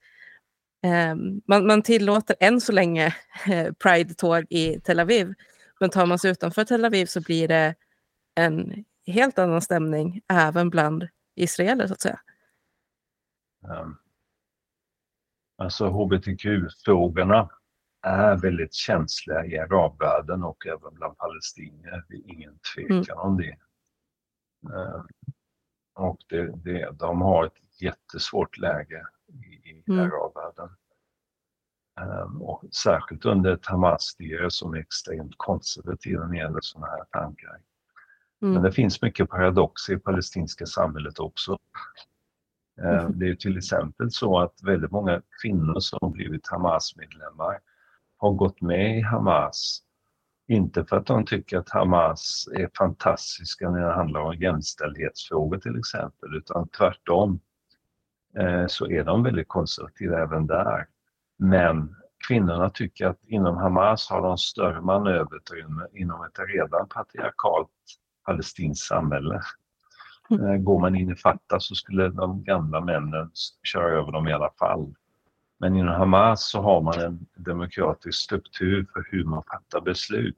Ehm, man, man tillåter än så länge eh, Pride-tåg i Tel Aviv, men tar man sig utanför Tel Aviv så blir det en helt annan stämning även bland israeler så att säga. Um, alltså hbtq-frågorna är väldigt känsliga i arabvärlden och även bland palestinier. Det är ingen tvekan om det. Um, och det, det, de har ett jättesvårt läge i, i Mm. arabvärlden. Um, och särskilt under ett Hamas-styre som är extremt konservativa när det gäller sådana här tankar. Men Mm. det finns mycket paradoxer i palestinska samhället också. Mhm. Det är till exempel så att väldigt många kvinnor som blivit Hamas-medlemmar har gått med i Hamas, inte för att de tycker att Hamas är fantastiska när det handlar om jämställdhetsfrågor till exempel, utan tvärtom eh, så är de väldigt konservativa även där. Men kvinnorna tycker att inom Hamas har de större manöverutrymme inom ett redan patriarkalt palestinskt samhälle. Mm. Eh, Går man in i Fatah så skulle de gamla männen köra över dem i alla fall. Men inom Hamas så har man en demokratisk struktur för hur man fattar beslut.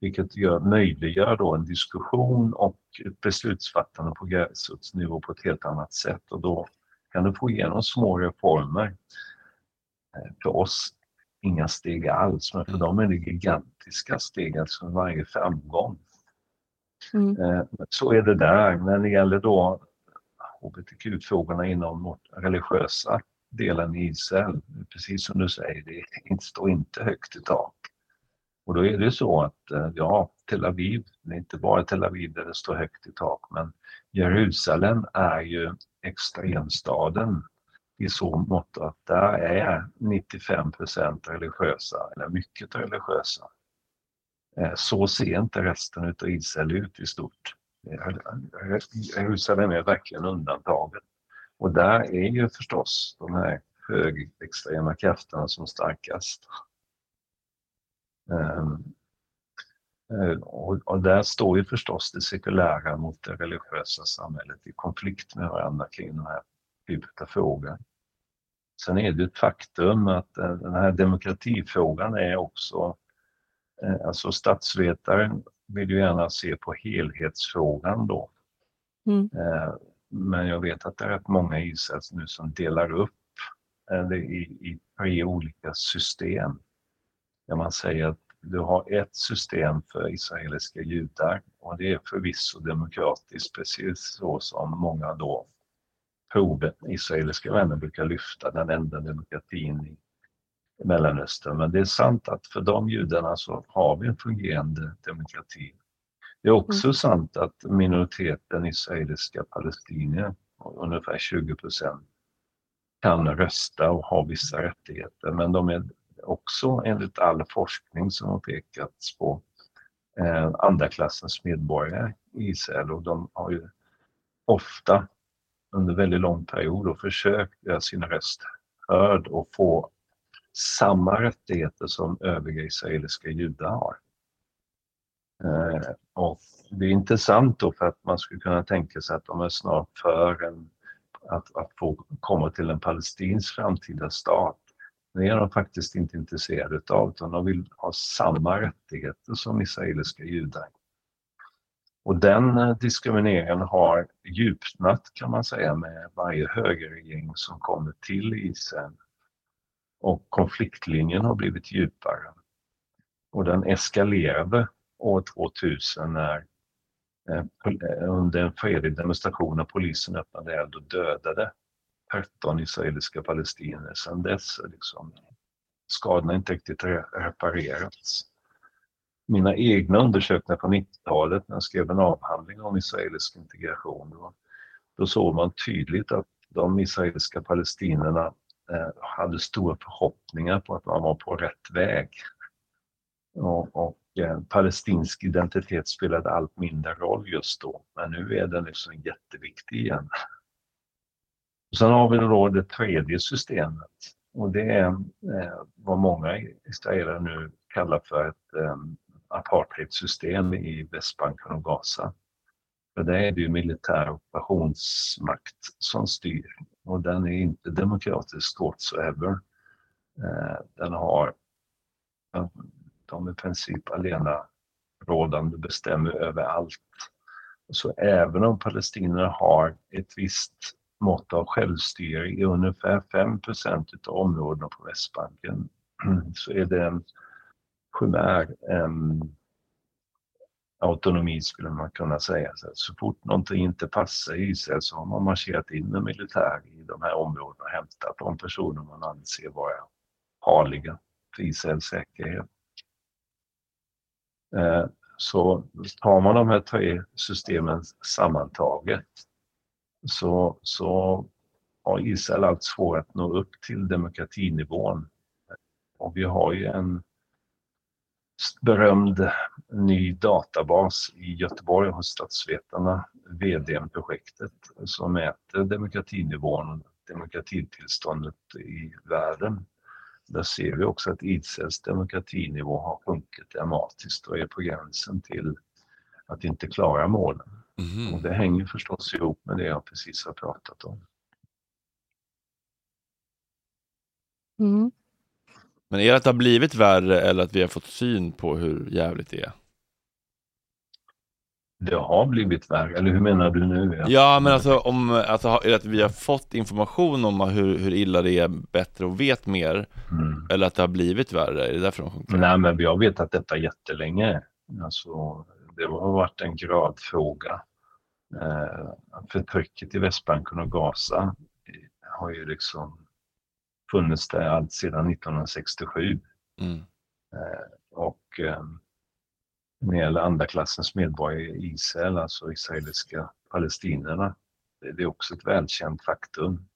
Vilket gör, möjliggör då en diskussion och ett beslutsfattande på gräsrotsnivå på ett helt annat sätt. Och då kan du få igenom små reformer. Eh, För oss inga steg alls, men för dem är det gigantiska steg, alltså varje framgång. Mm. Eh, Så är det där. När det gäller då hbtq-frågorna inom religiösa delen i Israel. Precis som du säger, det står inte högt i tak. Och då är det så att, eh, ja, Tel Aviv, det är inte bara Tel Aviv där det står högt i tak, men Jerusalem är ju extremstaden i så mått att där är 95 procent religiösa, eller mycket religiösa. Eh, så ser inte resten av Israel ut i stort. Eh, Jerusalem är verkligen undantaget. Och där är ju förstås de här högerextrema krafterna som starkast. Ehm, eh, och, där står ju förstås det sekulära mot det religiösa samhället i konflikt med varandra kring de här typen av frågor. Sen är det ett faktum att eh, den här demokratifrågan är också, eh, alltså statsvetaren vill ju gärna se på helhetsfrågan då. Mm. Men jag vet att det är rätt många i nu som delar upp det i, i tre olika system där man säger att du har ett system för israeliska judar och det är förvisso demokratiskt, precis så som många då proven, israeliska vänner brukar lyfta, den enda demokratin i Mellanöstern. Men det är sant att för de judarna så har vi en fungerande demokrati. Det är också mm. sant att minoriteten israeliska palestinier, ungefär 20 procent, kan rösta och ha vissa rättigheter, men de är också enligt all forskning som har pekats på eh, andra klassens medborgare i Israel och de har ju ofta under väldigt lång period och försökt göra sin röst hörd och få samma rättigheter som övriga israeliska judar har. Eh, och det är intressant då för att man skulle kunna tänka sig att de är snart för en, att, att få komma till en palestinsk framtida stat. Det är de faktiskt inte intresserade av utan de vill ha samma rättigheter som israeliska judar. Och den eh, diskrimineringen har djupnat kan man säga med varje högerregering som kommer till Israel. Och konfliktlinjen har blivit djupare. Och den eskalerade år 2000 när eh, eh, under en fredlig demonstration när polisen öppnade eld och dödade 13 israeliska palestinier. Sedan dess liksom, skadorna inte riktigt reparerats. Mina egna undersökningar på 90-talet när jag skrev en avhandling om israelisk integration, då, då såg man tydligt att de israeliska palestinierna eh, hade stora förhoppningar på att man var på rätt väg. Och, och eh, palestinsk identitet spelade allt mindre roll just då, men nu är den liksom jätteviktig igen. Sen har vi då det tredje systemet och det är eh, vad många israeler nu kallar för ett eh, apartheidsystem i Västbanken och Gaza. För där är det ju militär ockupationsmakt som styr och den är inte demokratisk whatsoever. Eh, den har, de i princip alena rådande bestämmer över allt. Så även om palestinierna har ett visst mått av självstyre i ungefär 5% av områdena på Västbanken så är det en chimär um, autonomi skulle man kunna säga. Så, så fort någonting inte passar i Israel så har man marscherat in med militär i de här områdena och hämtat de personer man anser vara farliga för Israels säkerhet. Eh, så tar man de här tre systemen sammantaget så, så har Israel allt svårare att nå upp till demokratinivån. Och vi har ju en berömd ny databas i Göteborg hos statsvetarna, VDM-projektet, som mäter demokratinivån och demokratitillståndet i världen. Där ser vi också att Israels demokratinivå har sjunkit dramatiskt och är på gränsen till att inte klara målen. Mm. Och det hänger förstås ihop med det jag precis har pratat om. Mm. Men är det att det har blivit värre eller att vi har fått syn på hur jävligt det är? Det har blivit värre, eller hur menar du nu? Ja, men alltså, om, alltså är det att vi har fått information om hur, hur illa det är bättre och vet mer? Mm. Eller att det har blivit värre? Är det därför de sjunker? Nej, men vi har vetat detta jättelänge. Alltså, det har varit en gradfråga Eh, förtrycket i Västbanken och Gaza har ju liksom funnits där allt sedan 1967. Mm. Eh, och eh, när det gäller andra klassens medborgare i Israel, alltså israeliska palestinierna, det är också ett välkänt faktum.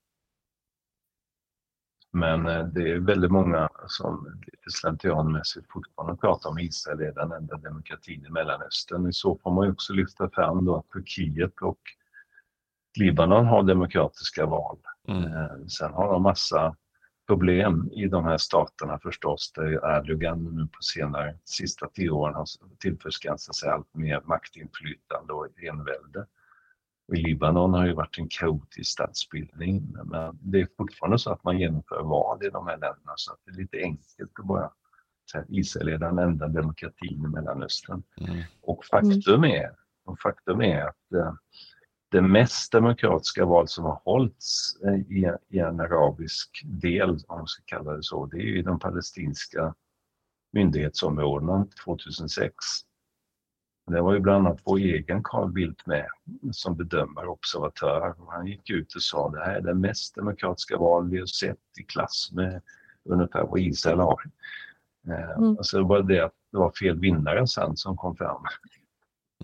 Men eh, det är väldigt många som lite slentrianmässigt fortfarande pratar om Israel är den enda demokratin i Mellanöstern. I så får man ju också lyfta fram då att Turkiet och Libanon har demokratiska val. Mm. Sen har de massa problem i de här staterna förstås, där Erdogan nu på senare, sista tio åren har tillförskansat sig allt mer maktinflytande och envälde. Och I Libanon har det varit en kaotisk statsbildning, men det är fortfarande så att man genomför val i de här länderna, så att det är lite enkelt att bara säga att Israel är den enda demokratin i Mellanöstern. Mm. Och faktum är, och faktum är att eh, det mest demokratiska val som har hållits eh, i, i en arabisk del, om man ska kalla det så, det är i de palestinska myndighetsområdena 2006. Det var ju bland annat vår egen Carl Bildt med som bedömare och observatör. Han gick ut och sa det här är det mest demokratiska val vi har sett i klass med ungefär vad Israel har. Eh, mm. Alltså det var det att det var fel vinnare sen som kom fram.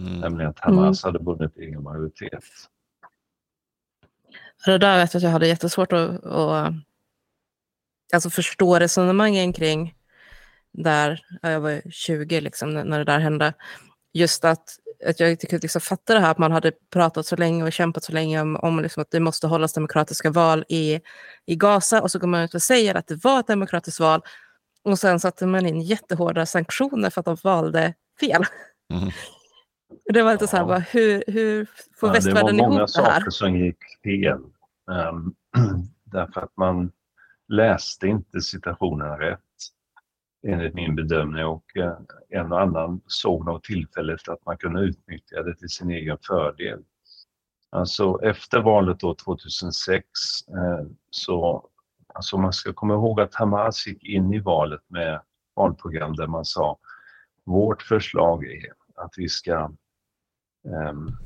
Mm. Nämligen att Hamas mm. hade vunnit egen majoritet. Det där vet jag att jag hade jättesvårt att, att alltså förstå resonemangen kring där, jag var 20 liksom, när det där hände. Just att, att jag inte kunde liksom fatta det här att man hade pratat så länge och kämpat så länge om, om liksom att det måste hållas demokratiska val i, i Gaza och så går man ut och säger att det var ett demokratiskt val och sen satte man in jättehårda sanktioner för att de valde fel. Mm. Det var lite så här, bara, hur, hur får ja, västvärlden ihop det här? Det var många saker som gick fel. Um, därför att man läste inte situationen rätt enligt min bedömning och uh, en och annan såg nog tillfället att man kunde utnyttja det till sin egen fördel. Alltså efter valet då 2006 uh, så Alltså man ska komma ihåg att Hamas gick in i valet med valprogram där man sa vårt förslag är att vi ska um,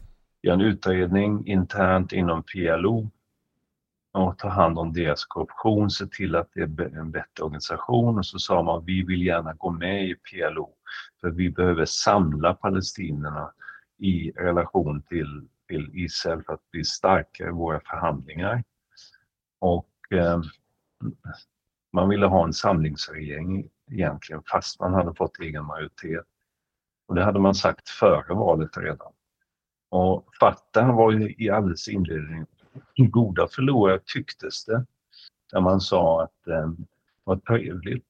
göra en utredning internt inom PLO och ta hand om deras korruption, se till att det är en bättre organisation och så sa man vi vill gärna gå med i PLO för vi behöver samla palestinierna i relation till, till Israel för att bli starkare i våra förhandlingar. Och eh, man ville ha en samlingsregering egentligen fast man hade fått egen majoritet. Och det hade man sagt före valet redan. Och Fatah var ju i alldeles inledning goda förlorare tycktes det. Där man sa att eh, vad trevligt.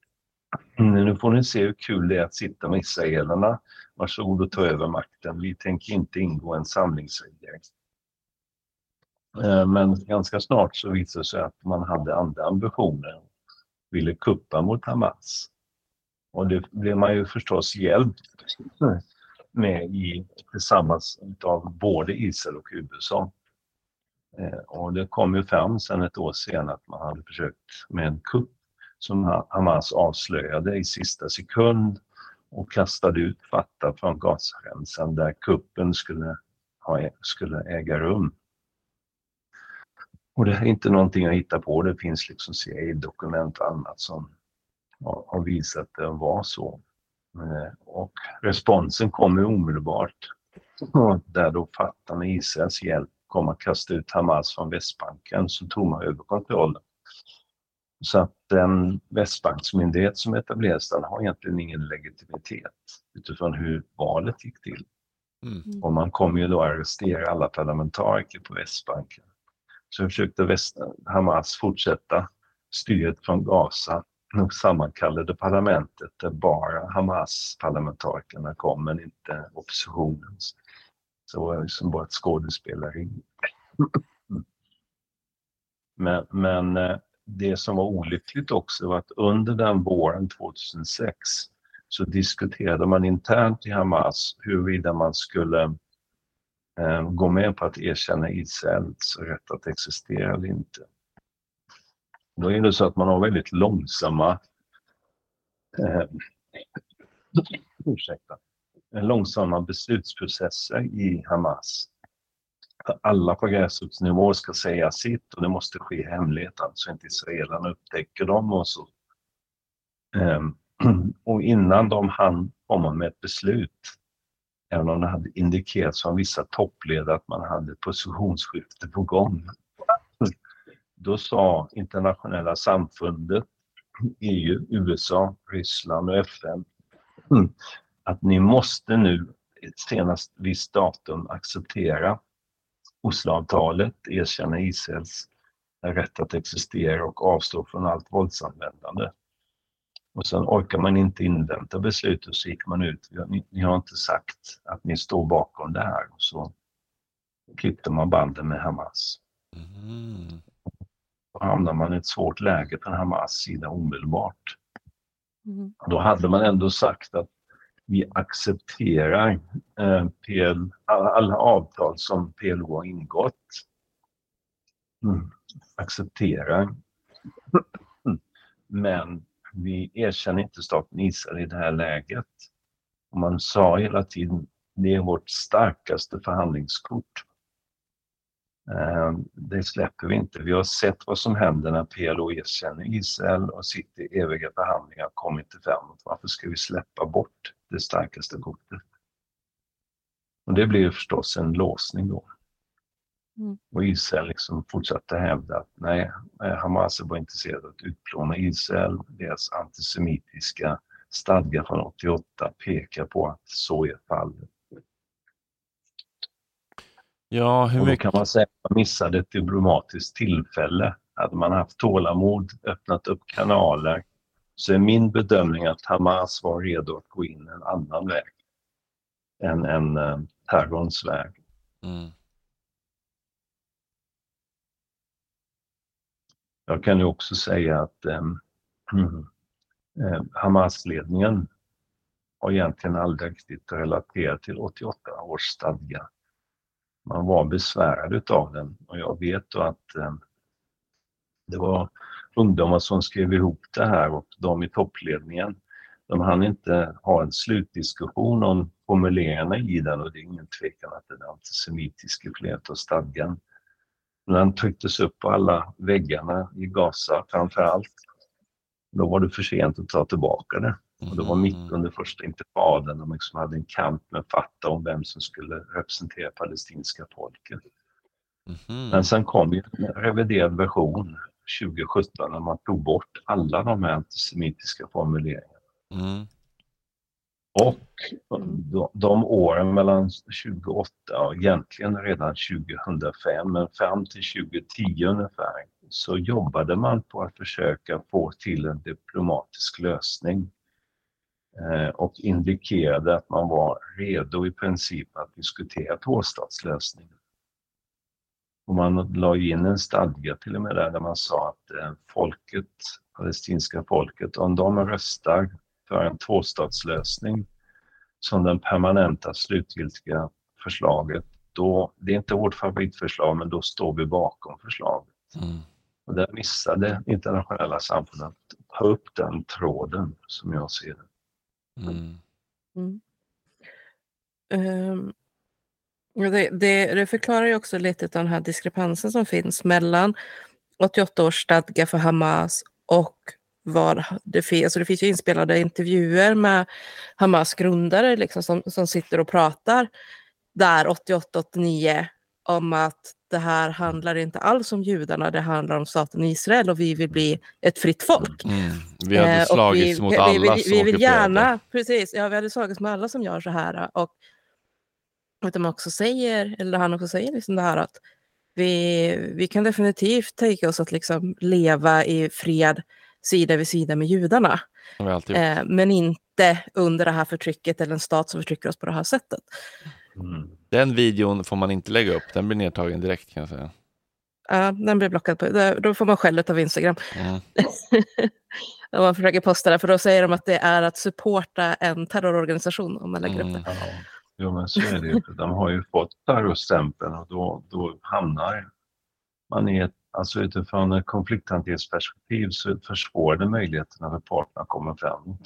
Mm, nu får ni se hur kul det är att sitta med israelerna. Varsågod och ta över makten. Vi tänker inte ingå en samlingsregering. Eh, men ganska snart så visade det sig att man hade andra ambitioner. Ville kuppa mot Hamas. Och det blev man ju förstås hjälpt med i, tillsammans av både Israel och USA. Eh, och det kom ju fram sen ett år sen att man hade försökt med en kupp som Hamas avslöjade i sista sekund och kastade ut Fatah från Gazaremsan där kuppen skulle, ha, skulle äga rum. Och det är inte någonting jag hittar på, det finns liksom CIA-dokument och annat som har visat att det var så. Eh, och responsen kommer omedelbart där då Fatah med Israels hjälp kom att kasta ut Hamas från Västbanken så tog man över kontrollen. Så att den Västbanksmyndighet som etablerades den har egentligen ingen legitimitet utifrån hur valet gick till. Mm. Och man kommer ju då arrestera alla parlamentariker på Västbanken. Så försökte Väst Hamas fortsätta styret från Gaza sammankallade parlamentet där bara Hamas-parlamentarikerna kom men inte oppositionens. Så det var liksom bara ett skådespeleri. Men, men eh, det som var olyckligt också var att under den våren 2006 så diskuterade man internt i Hamas huruvida man skulle eh, gå med på att erkänna Israels rätt att existera eller inte. Då är det så att man har väldigt långsamma eh, ursäkta, långsamma beslutsprocesser i Hamas. alla på gräsrotsnivå ska säga sitt och det måste ske i hemlighet, alltså inte israelerna upptäcker dem och så. Um, och innan de hann komma med ett beslut, även om det hade indikerats från vissa toppledare att man hade positionsskifte på gång, då sa internationella samfundet, EU, USA, Ryssland och FN hmm, att ni måste nu senast visst datum acceptera Osloavtalet, erkänna Israels rätt att existera och avstå från allt våldsanvändande. Och sen orkar man inte invänta beslutet så gick man ut. Ni, ni har inte sagt att ni står bakom det här. Och så klippte man banden med Hamas. Mm. Hamnar man i ett svårt läge på Hamas sida omedelbart. Mm. Då hade man ändå sagt att vi accepterar eh, PL, alla avtal som PLO har ingått. Mm. Accepterar. Men vi erkänner inte staten Israel i det här läget. Och man sa hela tiden, det är vårt starkaste förhandlingskort. Eh, det släpper vi inte. Vi har sett vad som händer när PLO erkänner Israel och sitter i eviga förhandlingar och kommer inte framåt. Varför ska vi släppa bort det starkaste kortet? Och det blir förstås en låsning då. Mm. Och Israel liksom fortsatte hävda att nej, eh, Hamas är bara intresserade av att utplåna Israel. Deras antisemitiska stadgar från 88 pekar på att så är fallet. Ja, hur mycket... Och då kan man säga att man missade ett diplomatiskt tillfälle. Hade man haft tålamod, öppnat upp kanaler, så är min bedömning att Hamas var redo att gå in en annan väg än en uh, terrorns väg. Mm. Jag kan ju också säga att um, uh, Hamas-ledningen har egentligen aldrig riktigt relaterat till 88 års stadga man var besvärad utav den och jag vet då att eh, det var ungdomar som skrev ihop det här och de i toppledningen de hann inte ha en slutdiskussion om formuleringarna i den och det är ingen tvekan att den är antisemitisk i flera av stadgan. Men den trycktes upp på alla väggarna i Gaza framför allt. Då var det för sent att ta tillbaka det. Och det var mitt mm. under första intifadan de liksom hade en kamp med Fatah om vem som skulle representera palestinska folket. Mm. Men sen kom ju en reviderad version 2017 när man tog bort alla de här antisemitiska formuleringarna. Mm. Och de, de åren mellan 2008 och egentligen redan 2005, men fram till 2010 ungefär, så jobbade man på att försöka få till en diplomatisk lösning och indikerade att man var redo i princip att diskutera tvåstatslösningen. Och man la in en stadga till och med där, där man sa att eh, folket, palestinska folket, om de röstar för en tvåstatslösning som den permanenta slutgiltiga förslaget, då, det är inte vårt favoritförslag, men då står vi bakom förslaget. Mm. Och där missade internationella samfundet att ta upp den tråden, som jag ser det. Mm. Mm. Um, det, det, det, förklarar ju också lite av den här diskrepansen som finns mellan 88 års stadga för Hamas och vad det finns. Alltså det finns ju inspelade intervjuer med Hamas grundare liksom, som, som sitter och pratar där 88-89 om att det här handlar inte alls om judarna, det handlar om staten Israel och vi vill bli ett fritt folk. Mm. Vi hade eh, slagits vi, mot alla vi, vi, vi vill gärna, precis, ja vi hade slagits med alla som gör så här. Och att de också säger, eller han också säger liksom det här att vi, vi kan definitivt tänka oss att liksom leva i fred sida vid sida med judarna. Eh, men inte under det här förtrycket eller en stat som förtrycker oss på det här sättet. Mm. Den videon får man inte lägga upp, den blir nedtagen direkt kan jag säga. Ja, den blir blockad. På, då får man skäll av Instagram. Mm. om man försöker posta det, för då säger de att det är att supporta en terrororganisation om man lägger mm. upp det. Ja. Jo, men så är det ju. De har ju fått terrorstämpeln och då, då hamnar man i ett, alltså utifrån ett konflikthanteringsperspektiv så försvårar det möjligheterna för parterna att komma framåt.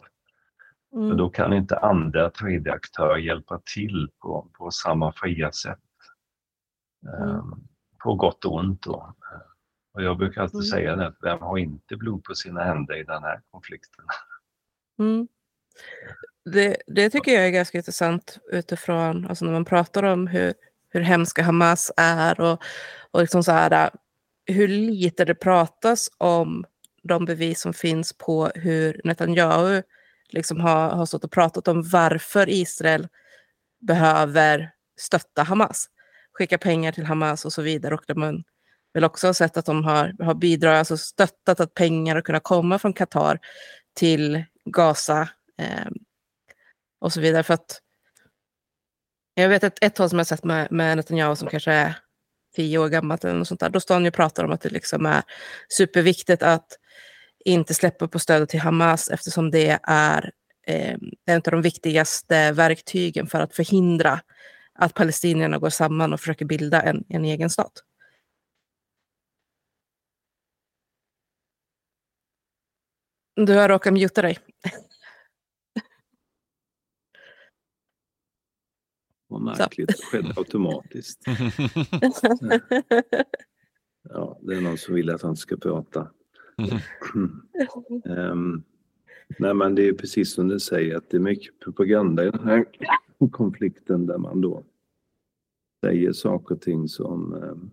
Mm. För då kan inte andra tredje aktörer hjälpa till på, på samma fria sätt. Mm. På gott och ont. Då. Och jag brukar alltid mm. säga det, vem har inte blod på sina händer i den här konflikten? Mm. Det, det, tycker jag är ganska intressant utifrån, alltså när man pratar om hur, hur hemska Hamas är och, och liksom så här, hur lite det pratas om de bevis som finns på hur Netanyahu liksom har, har stått och pratat om varför Israel behöver stötta Hamas, skicka pengar till Hamas och så vidare. Och man väl också sett att de har, har bidragit, alltså stöttat att pengar har kunnat komma från Qatar till Gaza eh, och så vidare. För att jag vet ett, ett tag som jag sett med, med Netanyahu som kanske är tio år gammalt eller något sånt där, då står han ju och pratar om att det liksom är superviktigt att inte släppa på stödet till Hamas eftersom det är eh, en av de viktigaste verktygen för att förhindra att palestinierna går samman och försöker bilda en, en egen stat. Du har råkat muta dig. Vad märkligt, det skedde automatiskt. ja, det är någon som vill att han ska prata. Um, nej men det är precis som du säger att det är mycket propaganda i den här konflikten där man då säger saker och ting som um,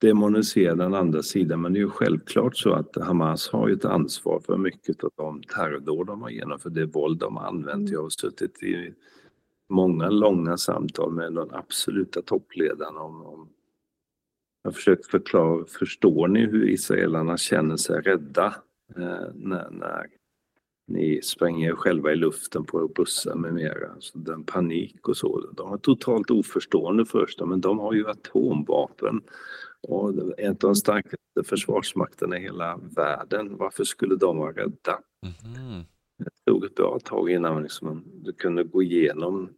demonisera den andra sidan. Men det är ju självklart så att Hamas har ju ett ansvar för mycket av de terrordåd de har genomfört, det våld de har använt. Mm. Jag har suttit i många långa samtal med de absoluta toppledarna om, om jag har försökt förklara, förstår ni hur israelerna känner sig rädda eh, när, när ni spränger er själva i luften på bussar med mera. Alltså den panik och så. De är totalt oförstående först, men de har ju atomvapen och en av de starkaste försvarsmakterna i hela världen. Varför skulle de vara rädda? Mm. Det tog ett bra tag innan liksom, du kunde gå igenom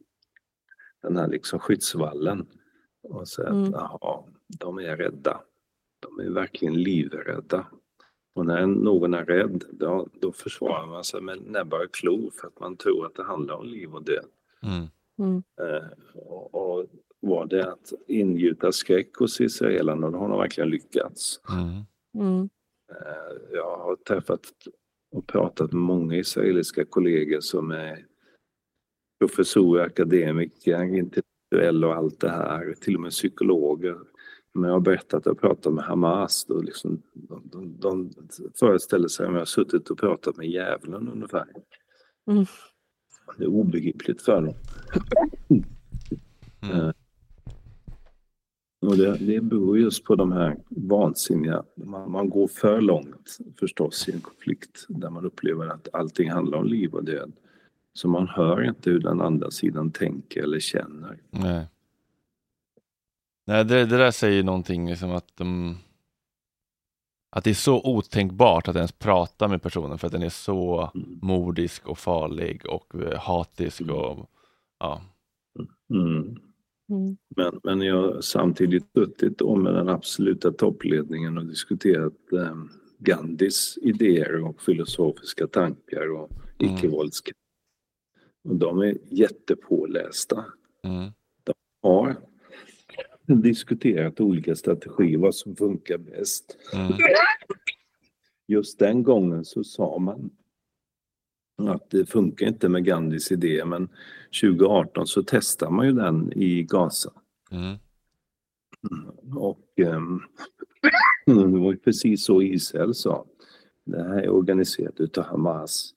den här liksom skyddsvallen och säga mm. att aha, de är rädda. De är verkligen livrädda. Och när någon är rädd, då, då försvarar man sig med näbbar och klor för att man tror att det handlar om liv och död. Mm. Mm. Eh, och, och, var det att ingjuta skräck hos israelerna och då har de verkligen lyckats. Mm. Mm. Eh, jag har träffat och pratat med många israeliska kollegor som är professorer, akademiker, intellektuella och allt det här, till och med psykologer. Men jag har berättat att jag pratat med Hamas, då liksom, de, de, de föreställer sig att jag har suttit och pratat med djävulen ungefär. Mm. Det är obegripligt för dem. Mm. Eh, och det, det beror just på de här vansinniga, man, man, går för långt förstås i en konflikt där man upplever att allting handlar om liv och död. Så man hör inte hur den andra sidan tänker eller känner. Nej, Nej det, det där säger någonting liksom att de, att det är så otänkbart att ens prata med personen för att den är så mm. mordisk och farlig och eh, hatisk mm. och ja. Mm. Mm. Men, men jag har samtidigt suttit med den absoluta toppledningen och diskuterat eh, Gandhis idéer och filosofiska tankar och mm. icke-våldskamp. Och de är jättepålästa. Mm. De har diskuterat olika strategier, vad som funkar bäst. Mm. Just den gången så sa man att det funkar inte med Gandhis idé men 2018 så testar man ju den i Gaza. Mm. Och um, det var ju precis så Israel sa. Det här är organiserat utav Hamas.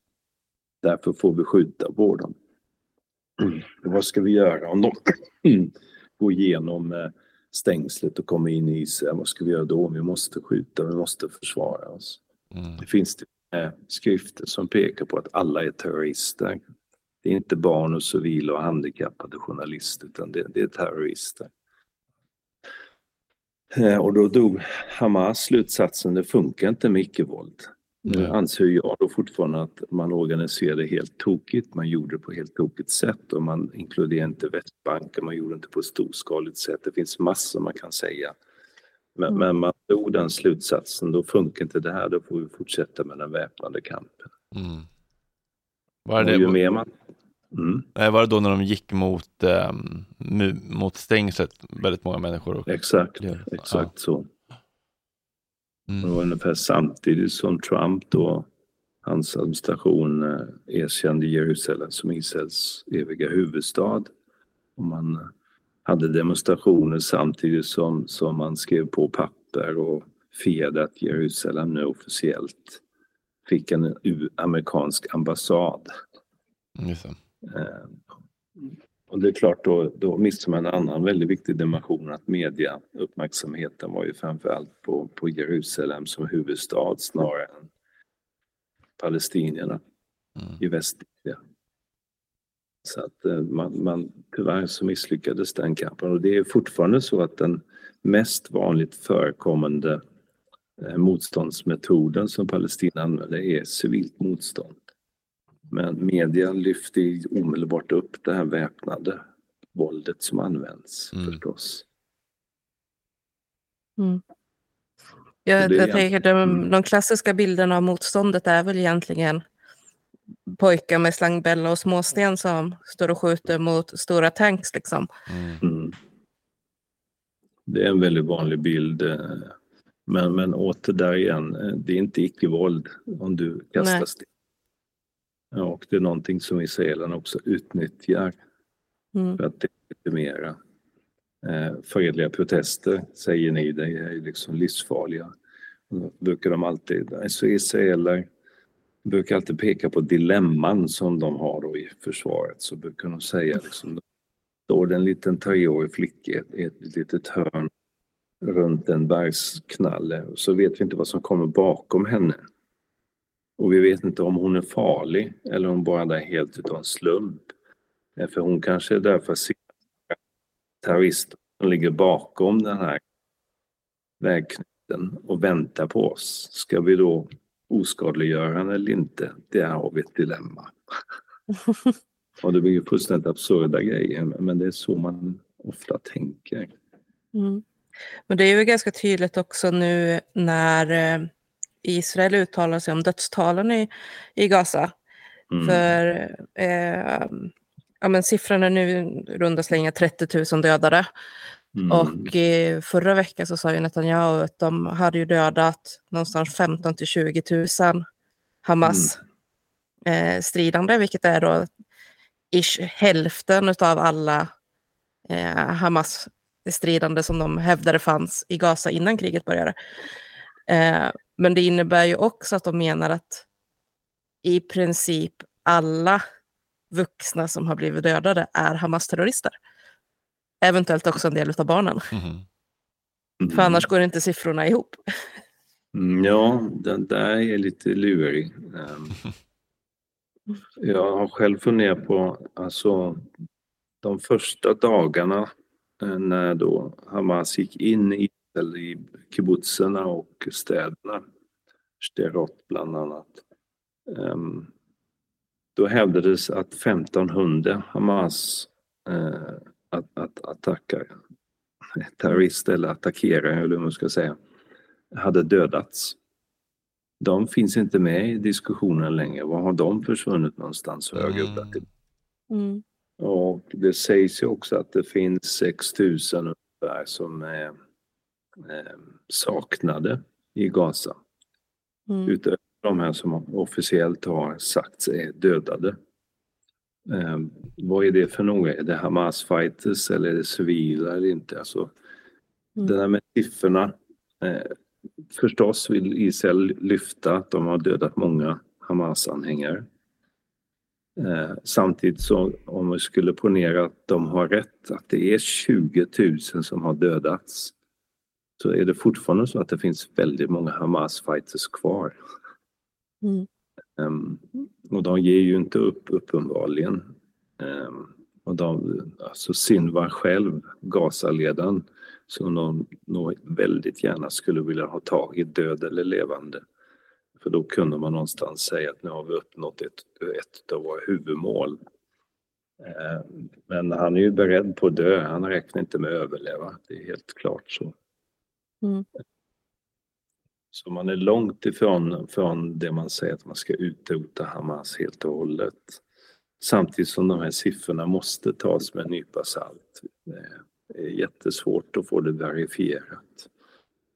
Därför får vi skjuta på dem. Mm. Vad ska vi göra om de går igenom eh, stängslet och kommer in i Israel? Vad ska vi göra då? Vi måste skjuta, vi måste försvara oss. Mm. Det finns det skrifter som pekar på att alla är terrorister. Det är inte barn och civila och handikappade journalister utan det, det är terrorister. Eh, och då drog Hamas slutsatsen, det funkar inte med icke-våld. Nu anser jag då fortfarande att man organiserade helt tokigt, man gjorde det på helt tokigt sätt och man inkluderade inte Västbanken, man gjorde det inte på ett storskaligt sätt. Det finns massor man kan säga. Men, mm. men man tog den slutsatsen, då funkar inte det här, då får vi fortsätta med den väpnade kampen. Mm. Vad är det? ju mer man, Mm. Var det då när de gick mot, mu- mot stängslet, väldigt många människor? Och, Exakt, Ja. exakt så. Det mm. var ungefär samtidigt som Trump då, hans administration eh, erkände Jerusalem som Israels eviga huvudstad. Och man hade demonstrationer samtidigt som, som man skrev på papper och firade att Jerusalem nu officiellt fick en amerikansk ambassad. Just det. Och det är klart, då, då missar man en annan väldigt viktig dimension att media, uppmärksamheten var ju framförallt på, på Jerusalem som huvudstad snarare än palestinierna Mm. i Västindien. Så att eh, man, man, tyvärr så misslyckades den kampen och det är fortfarande så att den mest vanligt förekommande eh, motståndsmetoden som Palestina använder är civilt motstånd. Men media lyfter ju omedelbart upp det här väpnade våldet som används Mm. förstås. Jag, det är jag tänker de, mm. de klassiska bilderna av motståndet är väl egentligen pojkar med slangbälla och småsten som står och skjuter mot stora tanks. Liksom. Mm. Mm. Det är en väldigt vanlig bild. eh, Men, men åter där igen, eh, det är inte icke-våld om du kastar sten. Ja, och det är någonting som israelerna också utnyttjar Mm. för att legitimera eh, fredliga protester, säger ni, det är liksom livsfarliga. Då brukar de alltid, alltså israeler brukar alltid peka på dilemman som de har då i försvaret, så brukar de säga liksom, står det en liten treårig flicka i ett, ett litet hörn runt en bergsknalle så vet vi inte vad som kommer bakom henne. Och vi vet inte om hon är farlig eller om hon bara är där helt utan en slump. Eh, För hon kanske är där för att se terrorister som ligger bakom den här vägknuten och väntar på oss. Ska vi då oskadliggöra henne eller inte? Det har vi ett dilemma. och det blir ju fullständigt absurda grejer men det är så man ofta tänker. Mm. Men det är ju ganska tydligt också nu när eh, Israel uttalar sig om dödstalen i, i Gaza. Mm. För eh, ja, men siffrorna nu runda slänga 30 000 dödade. Mm. Och eh, förra veckan så sa ju Netanyahu att de hade ju dödat någonstans 15 till 20 000 Hamas eh, stridande, vilket är då ish hälften av alla eh, Hamas stridande som de hävdade fanns i Gaza innan kriget började. Eh, men det innebär ju också att de menar att i princip alla vuxna som har blivit dödade är Hamas-terrorister. Eventuellt också en del av barnen. Mhm. För annars går inte siffrorna ihop. Mm, Ja, den där är lite lurig. Ehm, Jag har själv funderat på, alltså de första dagarna eh, när då Hamas gick in i, eller i kibbutzerna och städerna, Sderot bland annat. ehm, Då hävdades att 1500 Hamas eh, att, att, attacker, terrorister eller attackerare eller hur man ska säga, hade dödats. De finns inte med i diskussionen längre. Var har de försvunnit någonstans? Det. Mm. Och det sägs ju också att det finns 6000 ungefär som är saknade i Gaza. Mm. Utöver de här som officiellt har sagts är dödade. Eh, vad är det för några? Är det Hamas fighters eller är det civila eller inte? Alltså, Mm. Det där med siffrorna. Eh, förstås vill Israel lyfta att de har dödat många Hamas-anhängare. Eh, samtidigt så om vi skulle ponera att de har rätt, att det är 20 000 som har dödats, så är det fortfarande så att det finns väldigt många Hamas-fighters kvar. Mm. Ehm, och de ger ju inte upp uppenbarligen. Ehm, och de, alltså Sinwar själv, Gazaledaren, som de nog väldigt gärna skulle vilja ha tag i, död eller levande. För då kunde man någonstans säga att nu har vi uppnått ett, ett av våra huvudmål. Ehm, men han är ju beredd på att dö, han räknar inte med att överleva, det är helt klart så. Mm. Så man är långt ifrån från det man säger att man ska utrota Hamas helt och hållet. Samtidigt som de här siffrorna måste tas med en nypa salt. Det är jättesvårt att få det verifierat.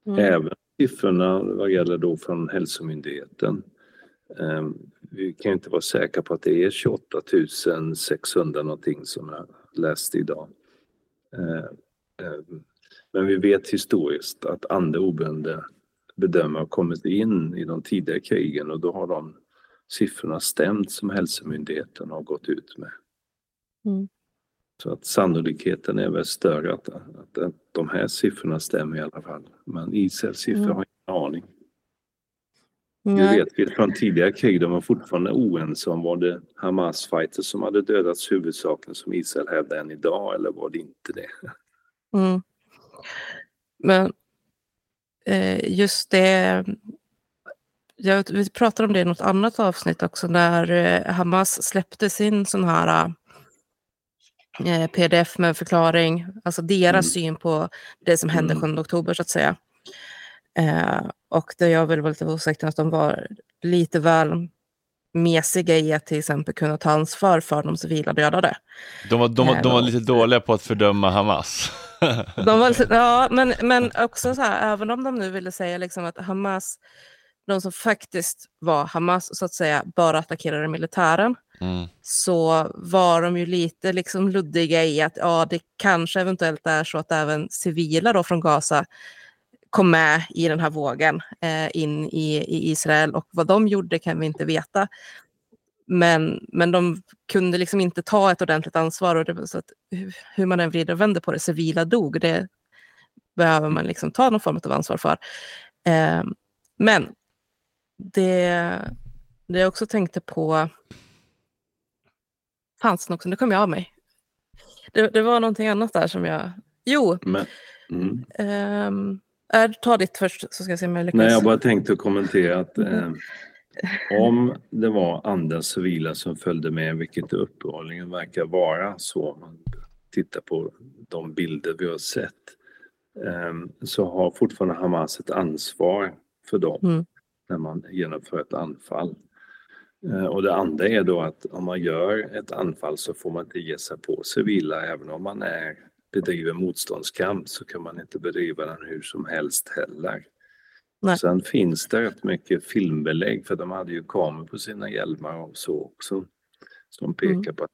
Mm. Även siffrorna vad gäller då från Hälsomyndigheten. Ehm, vi kan inte vara säkra på att det är 28 600 någonting som jag läste idag. Men vi vet historiskt att andra bedömare har kommit in i de tidigare krigen och då har de siffrorna stämt som Hälsomyndigheten har gått ut med. Mm. Så att sannolikheten är väl större att, att, de här siffrorna stämmer i alla fall. Men Israels siffror mm. har ingen aning. Vi vet vi från tidigare krig, de var fortfarande oense om var det Hamas-fighters som hade dödats huvudsakligen som Israel hävdar än idag eller var det inte det? Mm. Men eh, just det, jag, vi pratade om det i något annat avsnitt också när eh, Hamas släppte sin sån här eh, pdf med förklaring, alltså deras mm. syn på det som hände 7 mm. oktober så att säga. Eh, och där jag väl var lite osäker att de var lite väl mesiga i att till exempel kunna ta ansvar för de civila dödade. De var, de, de, de var lite dåliga på att fördöma Hamas. de var, ja, men, men också så här, även om de nu ville säga liksom att Hamas, de som faktiskt var Hamas, så att säga, bara attackerade militären, mm. så var de ju lite liksom luddiga i att ja, det kanske eventuellt är så att även civila då från Gaza kom med i den här vågen eh, in i, i, Israel och vad de gjorde kan vi inte veta. Men, men de kunde liksom inte ta ett ordentligt ansvar och det, så att, hur man än vrider och vänder på det, civila dog, det behöver man liksom ta någon form av ansvar för. Eh, men det, det jag också tänkte på fanns också, nu kom jag av mig. Det, det var någonting annat där som jag... Jo. Men, mm. Äh, ta ditt först så ska jag se om jag lyckas. Nej, jag bara tänkte kommentera att eh, om det var andra civila som följde med, vilket det uppenbarligen verkar vara så om man tittar på de bilder vi har sett, eh, så har fortfarande Hamas ett ansvar för dem mm. när man genomför ett anfall. Eh, och det andra är då att om man gör ett anfall så får man inte ge sig på civila även om man är bedriver motståndskamp så kan man inte bedriva den hur som helst heller. Nej. Sen finns det rätt mycket filmbelägg för de hade ju kameror på sina hjälmar och så också som pekar mm. på att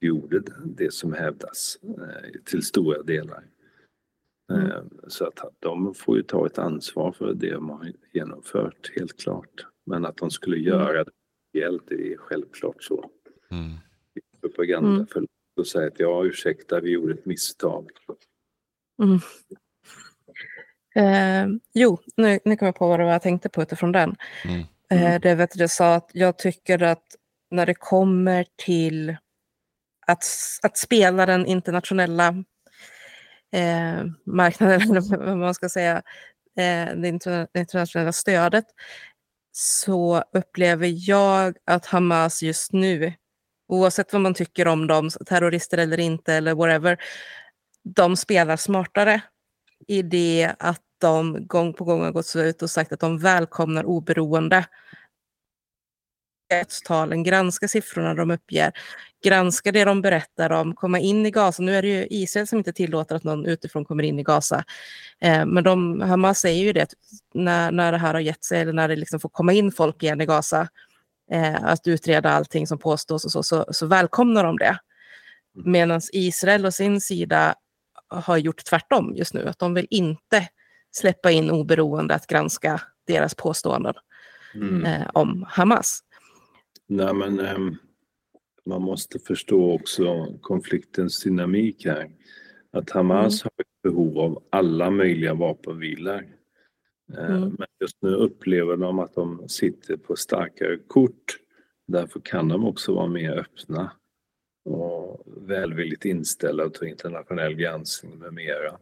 de gjorde det som hävdas eh, till stora delar. Mm. Eh, så att de får ju ta ett ansvar för det de har genomfört, helt klart. Men att de skulle mm. göra det det är självklart så. Mm. Propaganda mm. för och säga att ja, ursäkta, vi gjorde ett misstag. Mm. Eh, jo, nu, nu kom jag på vad jag tänkte på utifrån den. Mm. Eh, det vet jag sa att jag tycker att när det kommer till att, att spela den internationella eh, marknaden, eller vad man ska säga, eh, det internationella stödet, så upplever jag att Hamas just nu oavsett vad man tycker om dem, terrorister eller inte eller whatever, de spelar smartare i det att de gång på gång har gått ut och sagt att de välkomnar oberoende dödstalen, granska siffrorna de uppger, granska det de berättar om, komma in i Gaza. Nu är det ju Israel som inte tillåter att någon utifrån kommer in i Gaza. Eh, men de, Hamas säger ju det, när, när det här har gett sig, eller när det liksom får komma in folk igen i Gaza, eh, att utreda allting som påstås och så, så, så välkomnar de det. Mm. Medan Israel och sin sida har gjort tvärtom just nu, att de vill inte släppa in oberoende att granska deras påståenden mm. eh, om Hamas. Nej, men eh, man måste förstå också konfliktens dynamik här. Att Hamas mm. har ett behov av alla möjliga vapenvilor. Eh, mm. Men just nu upplever de att de sitter på starkare kort. Därför kan de också vara mer öppna och välvilligt inställda till internationell granskning med mera.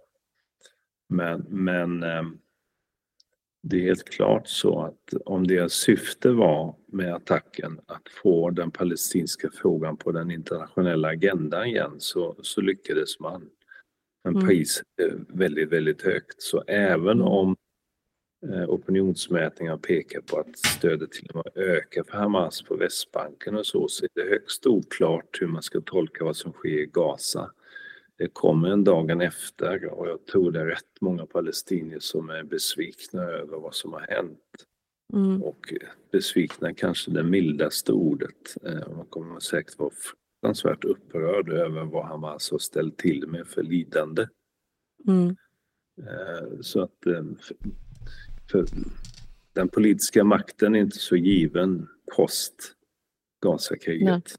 Men, men eh, det är helt klart så att om deras syfte var med attacken att få den palestinska frågan på den internationella agendan igen så, så lyckades man. Men mm. priset är väldigt, väldigt högt. Så även mm. om Eh, opinionsmätningar pekar på att stödet till och med ökar för Hamas på Västbanken och så, så det är högst oklart hur man ska tolka vad som sker i Gaza. Det kommer en dagen efter och jag tror det är rätt många palestinier som är besvikna över vad som har hänt. Mm. Och besvikna kanske det mildaste ordet. Eh, Man kommer säkert vara fruktansvärt upprörd över vad Hamas har ställt till med för lidande. Mm. Eh, Så att eh, för den politiska makten är inte så given post Gazakriget.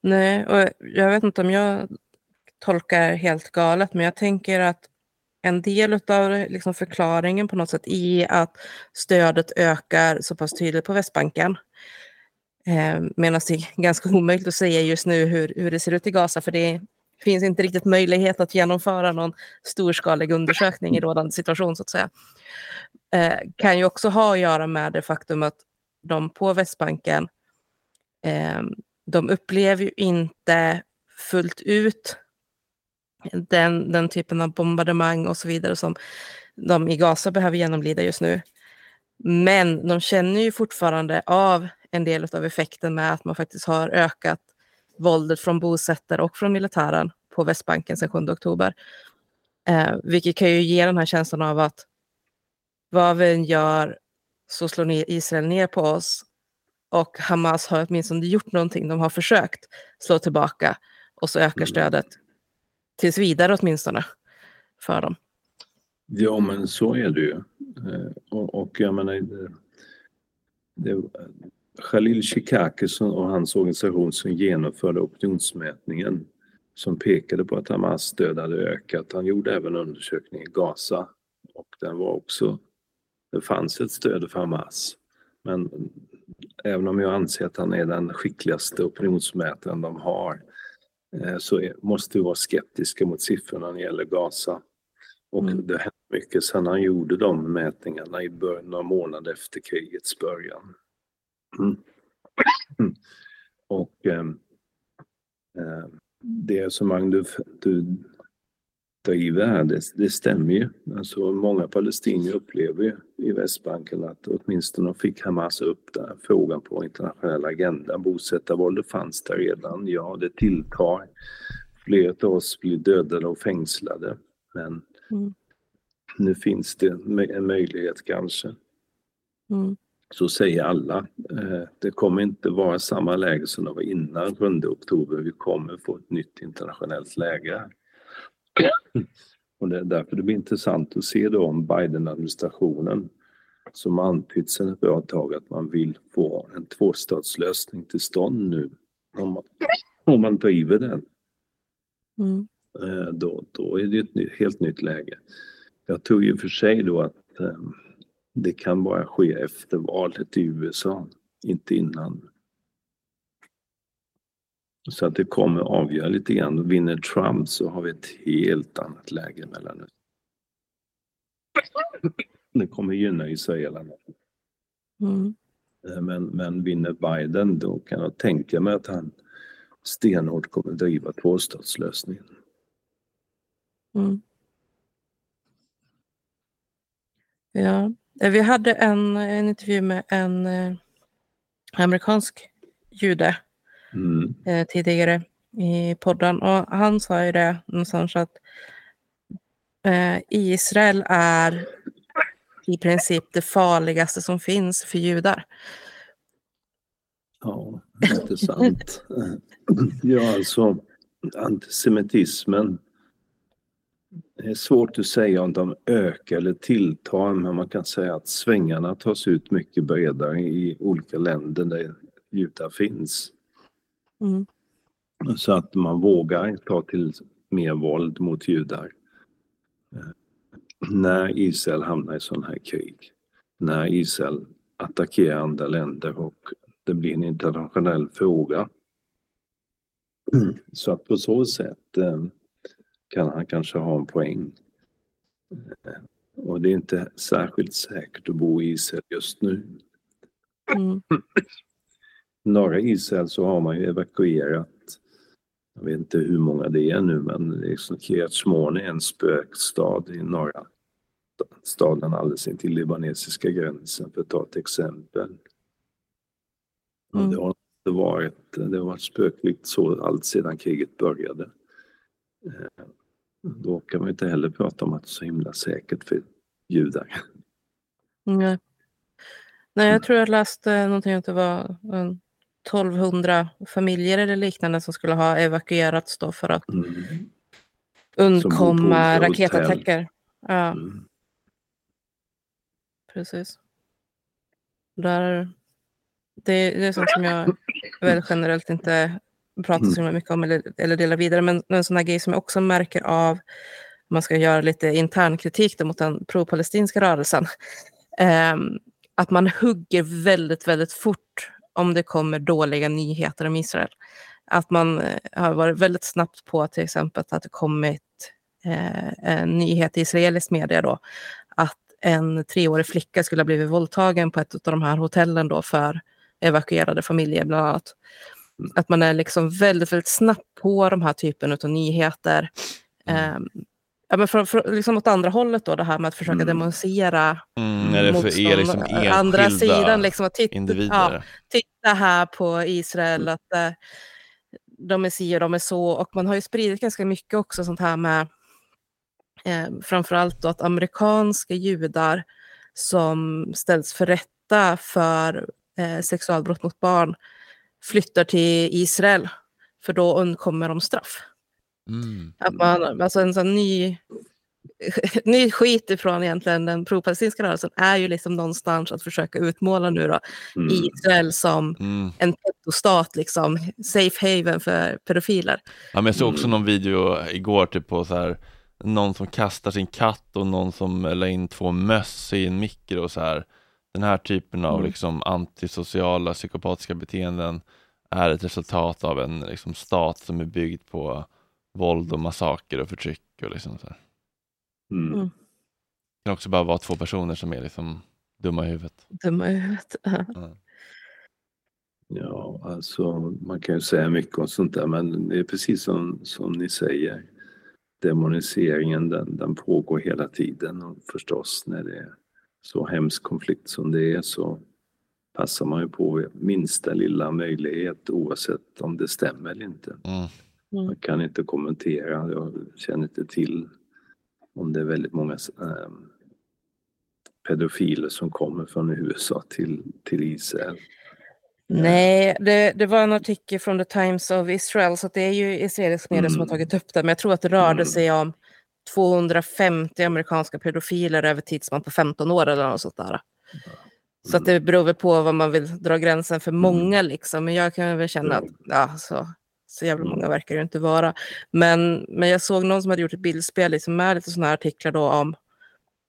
Nej, och jag vet inte om jag tolkar helt galet, men jag tänker att en del av liksom förklaringen på något sätt är att stödet ökar så pass tydligt på Västbanken. Eh, Medan det är ganska omöjligt att säga just nu hur, hur det ser ut i Gaza, för det finns inte riktigt möjlighet att genomföra någon storskalig undersökning i rådande situation så att säga. Eh, kan ju också ha att göra med det faktum att de på Västbanken eh, de upplever ju inte fullt ut den, den typen av bombardemang och så vidare som de i Gaza behöver genomlida just nu. Men de känner ju fortfarande av en del av effekten med att man faktiskt har ökat våldet från bosättare och från militären på Västbanken sedan 7 oktober. Eh, vilket kan ju ge den här känslan av att vad vi än gör så slår Israel ner på oss och Hamas har åtminstone gjort någonting. De har försökt slå tillbaka och så ökar Mm. stödet tills vidare åtminstone för dem. Ja, men så är det ju. Eh, Och, och jag menar, det, det, Khalil Shikakis och hans organisation som genomförde opinionsmätningen som pekade på att Hamas stöd hade ökat. Han gjorde även undersökning i Gaza och den var också, det fanns ett stöd för Hamas. Men även om jag anser att han är den skickligaste opinionsmätaren de har eh, så måste vi vara skeptiska mot siffrorna när det gäller Gaza. Och Mm. det hände mycket sedan han gjorde de mätningarna i början, några månader efter krigets början. Mm. Och ehm, eh, det resonemang du, du driver här, det, det stämmer ju. Alltså många palestinier upplever ju i Västbanken att åtminstone fick Hamas upp den här frågan på internationell agenda. Bosättarvåldet fanns där redan, ja det tilltar. Flera av oss blir dödade och fängslade. Men Mm. nu finns det en möjlighet kanske. Mm. Så säger alla. Eh, Det kommer inte vara samma läge som det var innan 7 oktober. Vi kommer få ett nytt internationellt läge. Och det är därför det blir intressant att se då om Biden-administrationen som antytt sedan ett bra tag att man vill få en tvåstatslösning till stånd nu. Om man, om man driver den, Mm. eh, då, då är det ett ny, helt nytt läge. Jag tror ju för sig då att eh, det kan bara ske efter valet i USA, inte innan. Så att det kommer avgöra lite grann. Vinner Trump så har vi ett helt annat läge mellan oss. Det kommer gynna israelerna. Mm. Eh, Men, men vinner Biden då kan jag tänka mig att han stenhårt kommer driva tvåstatslösningen. Mm. Ja, eh, vi hade en, en intervju med en eh, amerikansk jude Mm. eh, tidigare i podden och han sa ju det någonstans att eh, Israel är i princip det farligaste som finns för judar. Ja, intressant. ja, alltså antisemitismen. Det är svårt att säga om de ökar eller tilltar, men man kan säga att svängarna tas ut mycket bredare i olika länder där judar finns. Mm. Så att man vågar ta till mer våld mot judar. Eh, När Israel hamnar i sådana här krig. När Israel attackerar andra länder och det blir en internationell fråga. Så att på så sätt eh, kan han kanske ha en poäng. Eh, Och det är inte särskilt säkert att bo i Israel just nu. Mm. norra Israel så har man ju evakuerat, jag vet inte hur många det är nu, men liksom Kiryat är en spökstad i norra staden alldeles intill libanesiska gränsen för att ta ett exempel. Mm. Det har varit, det har varit spökligt så allt sedan kriget började. Eh, då kan man inte heller prata om att det är så himla säkert för judar. Nej. Nej, jag tror jag läste någonting att det var 1200 familjer eller liknande som skulle ha evakuerats då för att mm. undkomma raketattacker. Ja. Mm. Precis. Där, det, det är sånt som jag väl generellt inte pratar så mycket om eller, eller delar vidare. Men en sån här grej som jag också märker av, man ska göra lite intern kritik mot den pro-palestinska rörelsen, eh, att man hugger väldigt, väldigt fort om det kommer dåliga nyheter om Israel. Att man eh, har varit väldigt snabbt på till exempel att det kommit eh, en nyhet i israelisk media då, att en treårig flicka skulle ha blivit våldtagen på ett av de här hotellen då för evakuerade familjer bland annat. Att man är liksom väldigt, väldigt snabbt på de här typen av nyheter. Mm. Ja, men för, för, liksom åt andra hållet då, det här med att försöka mm. demonstrera mm, är det för er liksom andra sidan. Liksom, att titta. Ja, titta här på Israel, att äh, de är si och de är så. Och man har ju spridit ganska mycket också sånt här med eh, framförallt då att amerikanska judar som ställs för rätta för eh, sexualbrott mot barn flyttar till Israel, för då undkommer de straff. Mm. Att man, alltså en sån ny, ny skit ifrån egentligen den pro-palestinska rörelsen är ju liksom någonstans att försöka utmåla nu då mm. Israel som mm. en petostat, liksom, safe haven för pedofiler. Ja, men jag såg också mm. någon video igår typ på så här någon som kastar sin katt och någon som la in två möss i en mikro och så här. Den här typen av mm. liksom antisociala psykopatiska beteenden är ett resultat av en liksom, stat som är byggd på våld och massaker och förtryck och liksom så mm. mm. Det kan också bara vara två personer som är liksom dumma i huvudet. Dumma i huvudet. Ja. ja, alltså man kan ju säga mycket om sånt där men det är precis som, som ni säger. Demoniseringen den, den pågår hela tiden och förstås när det är så hemsk konflikt som det är så passar man ju på minsta lilla möjlighet oavsett om det stämmer eller inte. Mm. Mm. Jag kan inte kommentera, jag känner inte till om det är väldigt många äh, pedofiler som kommer från USA till, till Israel. Nej, det, det, var en artikel från The Times of Israel, så det är ju israelisk media mm. som har mm. tagit upp det. Men jag tror att det rörde mm. sig om 250 amerikanska pedofiler över tidsspann på 15 år eller något sånt där. Mm. Så att det beror väl på vad man vill dra gränsen för många liksom. Men jag kan väl känna att ja, så, så jävla många verkar det inte vara. Men, men jag såg någon som hade gjort ett bildspel liksom, med lite sådana artiklar då om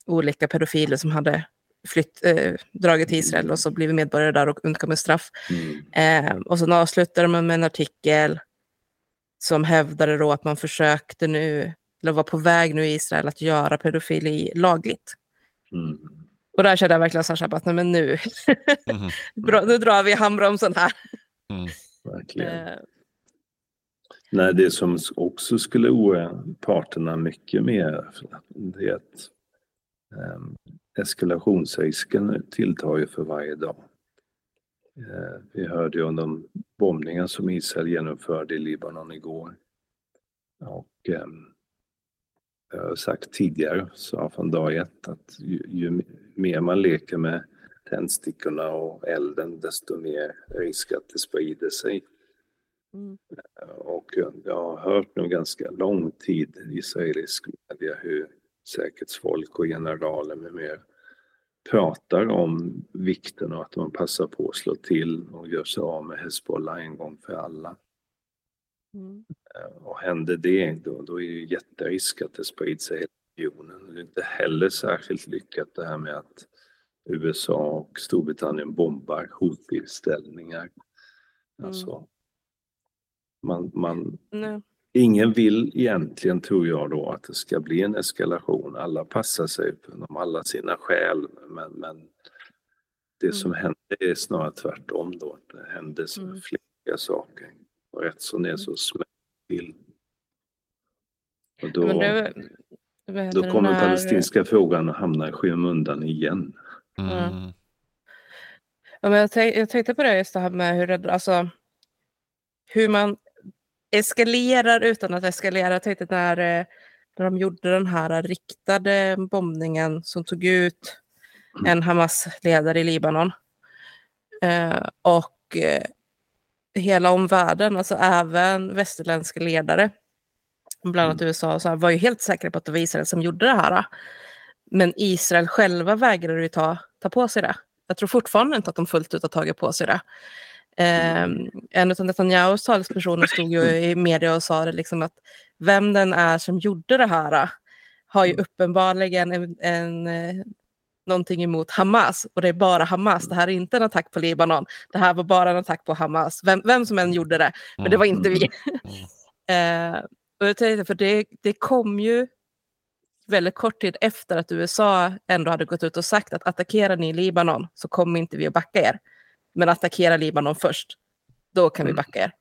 olika pedofiler som hade flytt, eh, dragit till Israel och så blivit medborgare där och undkommit straff. Mm. Eh, och sen avslutade man med en artikel som hävdade då att man försökte nu, eller var på väg nu i Israel att göra pedofili lagligt. Mm. Och där kände jag verkligen så här, att nej, men nu, mm. nu drar vi handbromsen här. Mm. Verkligen. Nej, det som också skulle oroa parterna mycket mer, det är att ehm, eskalationsrisken tilltar ju för varje dag. Eh, vi hörde ju om de bombningar som Israel genomförde i Libanon igår. Och ehm, jag har sagt tidigare, sa från dag ett, att ju, ju mer man leker med tändstickorna och elden desto mer risk att det sprider sig. Mm. Och jag har hört nu ganska lång tid i israelisk media hur säkerhetsfolk och generaler med mer pratar om vikten av att man passar på att slå till och gör sig av med Hezbollah en gång för alla. Mm. Och händer det, då, då är det jätterisk att det sprids i regionen. Det är inte heller särskilt lyckat det här med att USA och Storbritannien bombar hotbildställningar. Mm. Alltså, man, man, ingen vill egentligen, tror jag då, att det ska bli en eskalation. Alla passar sig om alla sina skäl, men, men det mm. som händer är snarare tvärtom då. Det händer så mm. flera saker. Och rätt som det är mm. så smäller till. Och då... det, Då kommer när- palestinska frågan att hamna i skymundan igen. Mm. Ja, men jag, tänk, jag tänkte på det just det här med hur, alltså, hur man eskalerar utan att eskalera. Jag tänkte när, eh, när de gjorde den här riktade bombningen som tog ut en Hamas-ledare i Libanon. Eh, och eh, hela omvärlden, alltså även västerländska ledare, bland annat USA, så här, var ju helt säkra på att det var Israel som gjorde det här. Men Israel själva vägrade ju ta, ta på sig det. Jag tror fortfarande inte att de fullt ut har tagit på sig det. Eh, en av Netanyahus talespersoner stod ju i media och sa det liksom att vem den är som gjorde det här har ju uppenbarligen en, en, eh, någonting emot Hamas. Och det är bara Hamas. Det här är inte en attack på Libanon. Det här var bara en attack på Hamas. Vem, vem som än gjorde det. Men det var inte vi. eh, och jag tänkte, för det, det kom ju väldigt kort tid efter att USA ändå hade gått ut och sagt att attackerar ni Libanon så kommer inte vi att backa er. Men attackera Libanon först, då kan vi Mm. backa er.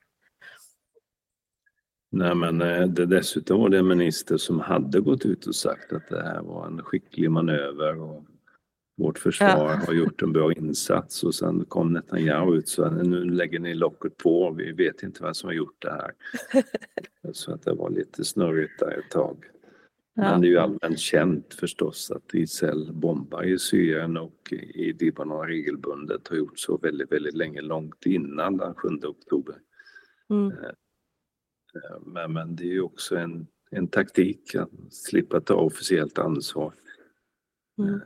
Nej, men eh, det dessutom var det en minister som hade gått ut och sagt att det här var en skicklig manöver och vårt försvar Ja. har gjort en bra insats och sen kom Netanyahu ut så nu lägger ni locket på, vi vet inte vem som har gjort det här. så att det var lite snurrigt där ett tag. Men det är ju allmänt känt förstås att Israel bombar i Syrien och i Libanon regelbundet har gjort så väldigt, väldigt länge, långt innan den 7 oktober. Mm. Eh, Men, men det är ju också en, en taktik att slippa ta officiellt ansvar. Mm.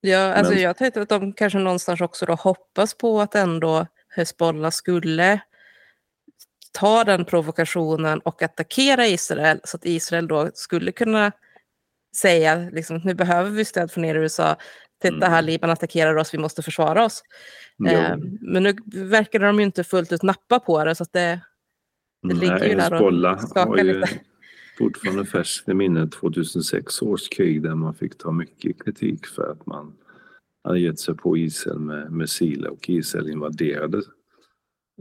Ja, alltså Men- jag tänkte att de kanske någonstans också då hoppas på att ändå Hezbollah skulle ta den provokationen och attackera Israel så att Israel då skulle kunna säga liksom, nu behöver vi stöd från er i USA. Titta här, Mm. Libanon attackerar oss, vi måste försvara oss. Eh, men nu verkar de ju inte fullt ut nappa på det så att det, det ligger ju där och skakar lite. fortfarande färskt i minnet 2006 års krig där man fick ta mycket kritik för att man hade gett sig på Israel med missiler och Israel invaderade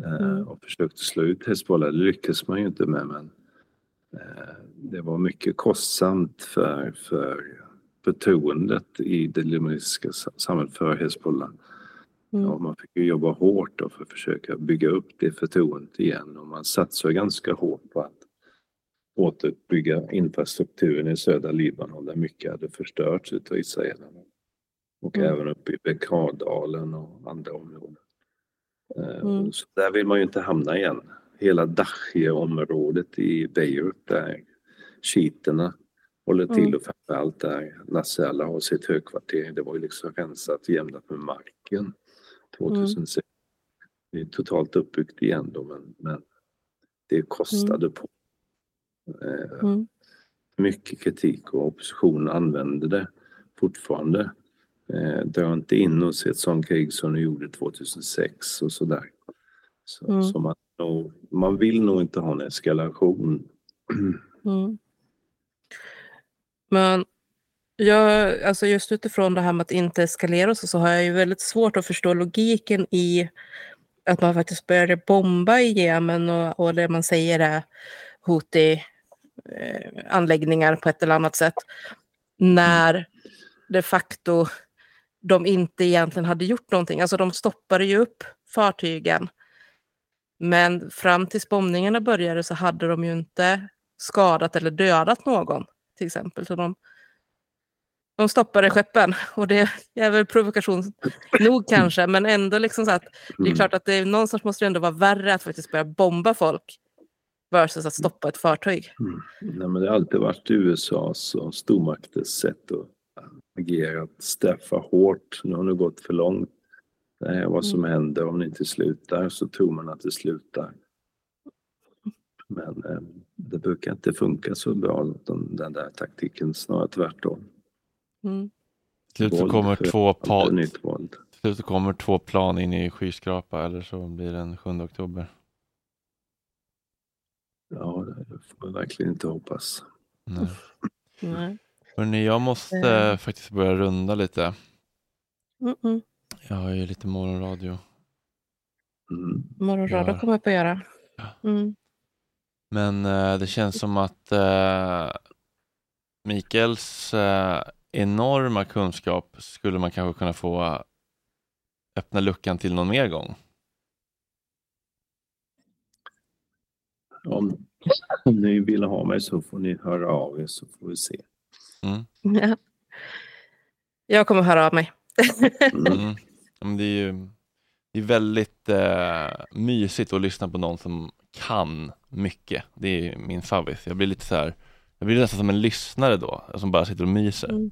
Mm. och försökte slå ut Hezbollah. Det lyckades man ju inte med men eh, det var mycket kostsamt för, för förtroendet i det libanesiska samhället för Hezbollah. Mm. Ja, man fick ju jobba hårt för att försöka bygga upp det förtroendet igen och man satsade ganska hårt på att återuppbygga infrastrukturen i södra Libanon där mycket hade förstörts utav israelerna. Och Mm. även uppe i Bekardalen och andra områden. Mm. Så där vill man ju inte hamna igen. Hela Dachie-området i Beirut där shiiterna håller till Mm. och framförallt där Nasrallah har sitt högkvarter. Det var ju liksom rensat jämnat med marken 2006. Det är totalt uppbyggt igen då men, men det kostade på. Eh, Mm. mycket kritik och oppositionen använder det fortfarande. Eh, drar inte in oss i ett sånt krig som de gjorde 2006 och sådär. Så, Mm. så man, nog, man vill nog inte ha en eskalation. Mm. Men jag, alltså just utifrån det här med att inte eskalera så, så har jag ju väldigt svårt att förstå logiken i att man faktiskt började bomba i Jemen och, och det man säger är Houthi eh, anläggningar på ett eller annat sätt. När de facto de inte egentligen hade gjort någonting. Alltså de stoppade ju upp fartygen. Men fram tills bombningarna började så hade de ju inte skadat eller dödat någon till exempel. Så de, de stoppade skeppen och det är väl provokation nog kanske, men ändå liksom så att det är Mm. klart att det är, någonstans måste det ändå vara värre att faktiskt börja bomba folk versus att stoppa ett fartyg. Mm. Nej, men det har alltid varit USAs och stormakters sätt att agera, att straffa hårt. Nu har det gått för långt. Det är vad som händer om det inte slutar så tror man att det slutar. Men eh, det brukar inte funka så bra den, den där taktiken, snarare tvärtom. Mm. Slut så kommer två, Alltid pa- nytt våld. till slut kommer två plan in i skyskrapa eller så blir det den 7 oktober. Ja, det får man verkligen inte hoppas. Nej. Nej. Hörrni, jag måste Eh. faktiskt börja runda lite. Mm -mm. Jag har ju lite morgonradio. Mm. Morgonradio kommer jag på att göra. Ja. Mm. Men eh, det känns som att eh, Mikaels enorma kunskap skulle man kanske kunna få öppna luckan till någon mer gång. Om, om ni vill ha mig så får ni höra av er så får vi se. Mm. Ja. Jag kommer höra av mig. Mm. Ja, men Det är ju det är väldigt eh, mysigt att lyssna på någon som kan mycket. Det är min favorit. Jag blir lite så här, jag blir nästan som en lyssnare då, som bara sitter och myser. Mm.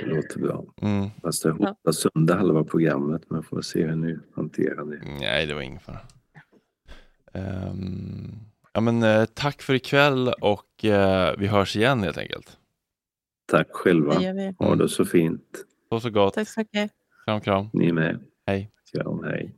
Det låter bra. Mm. Fast jag hoppar sönder halva programmet men får se hur ni hanterar det. Nej, det var ingen fara. Ehm, ja, men, eh, tack för ikväll och eh, vi hörs igen helt enkelt. Tack själva. Det gör vi. Ha det så fint. Så så gott. Tack så mycket. Kram, kram. Ni med. Hej. Kram, hej.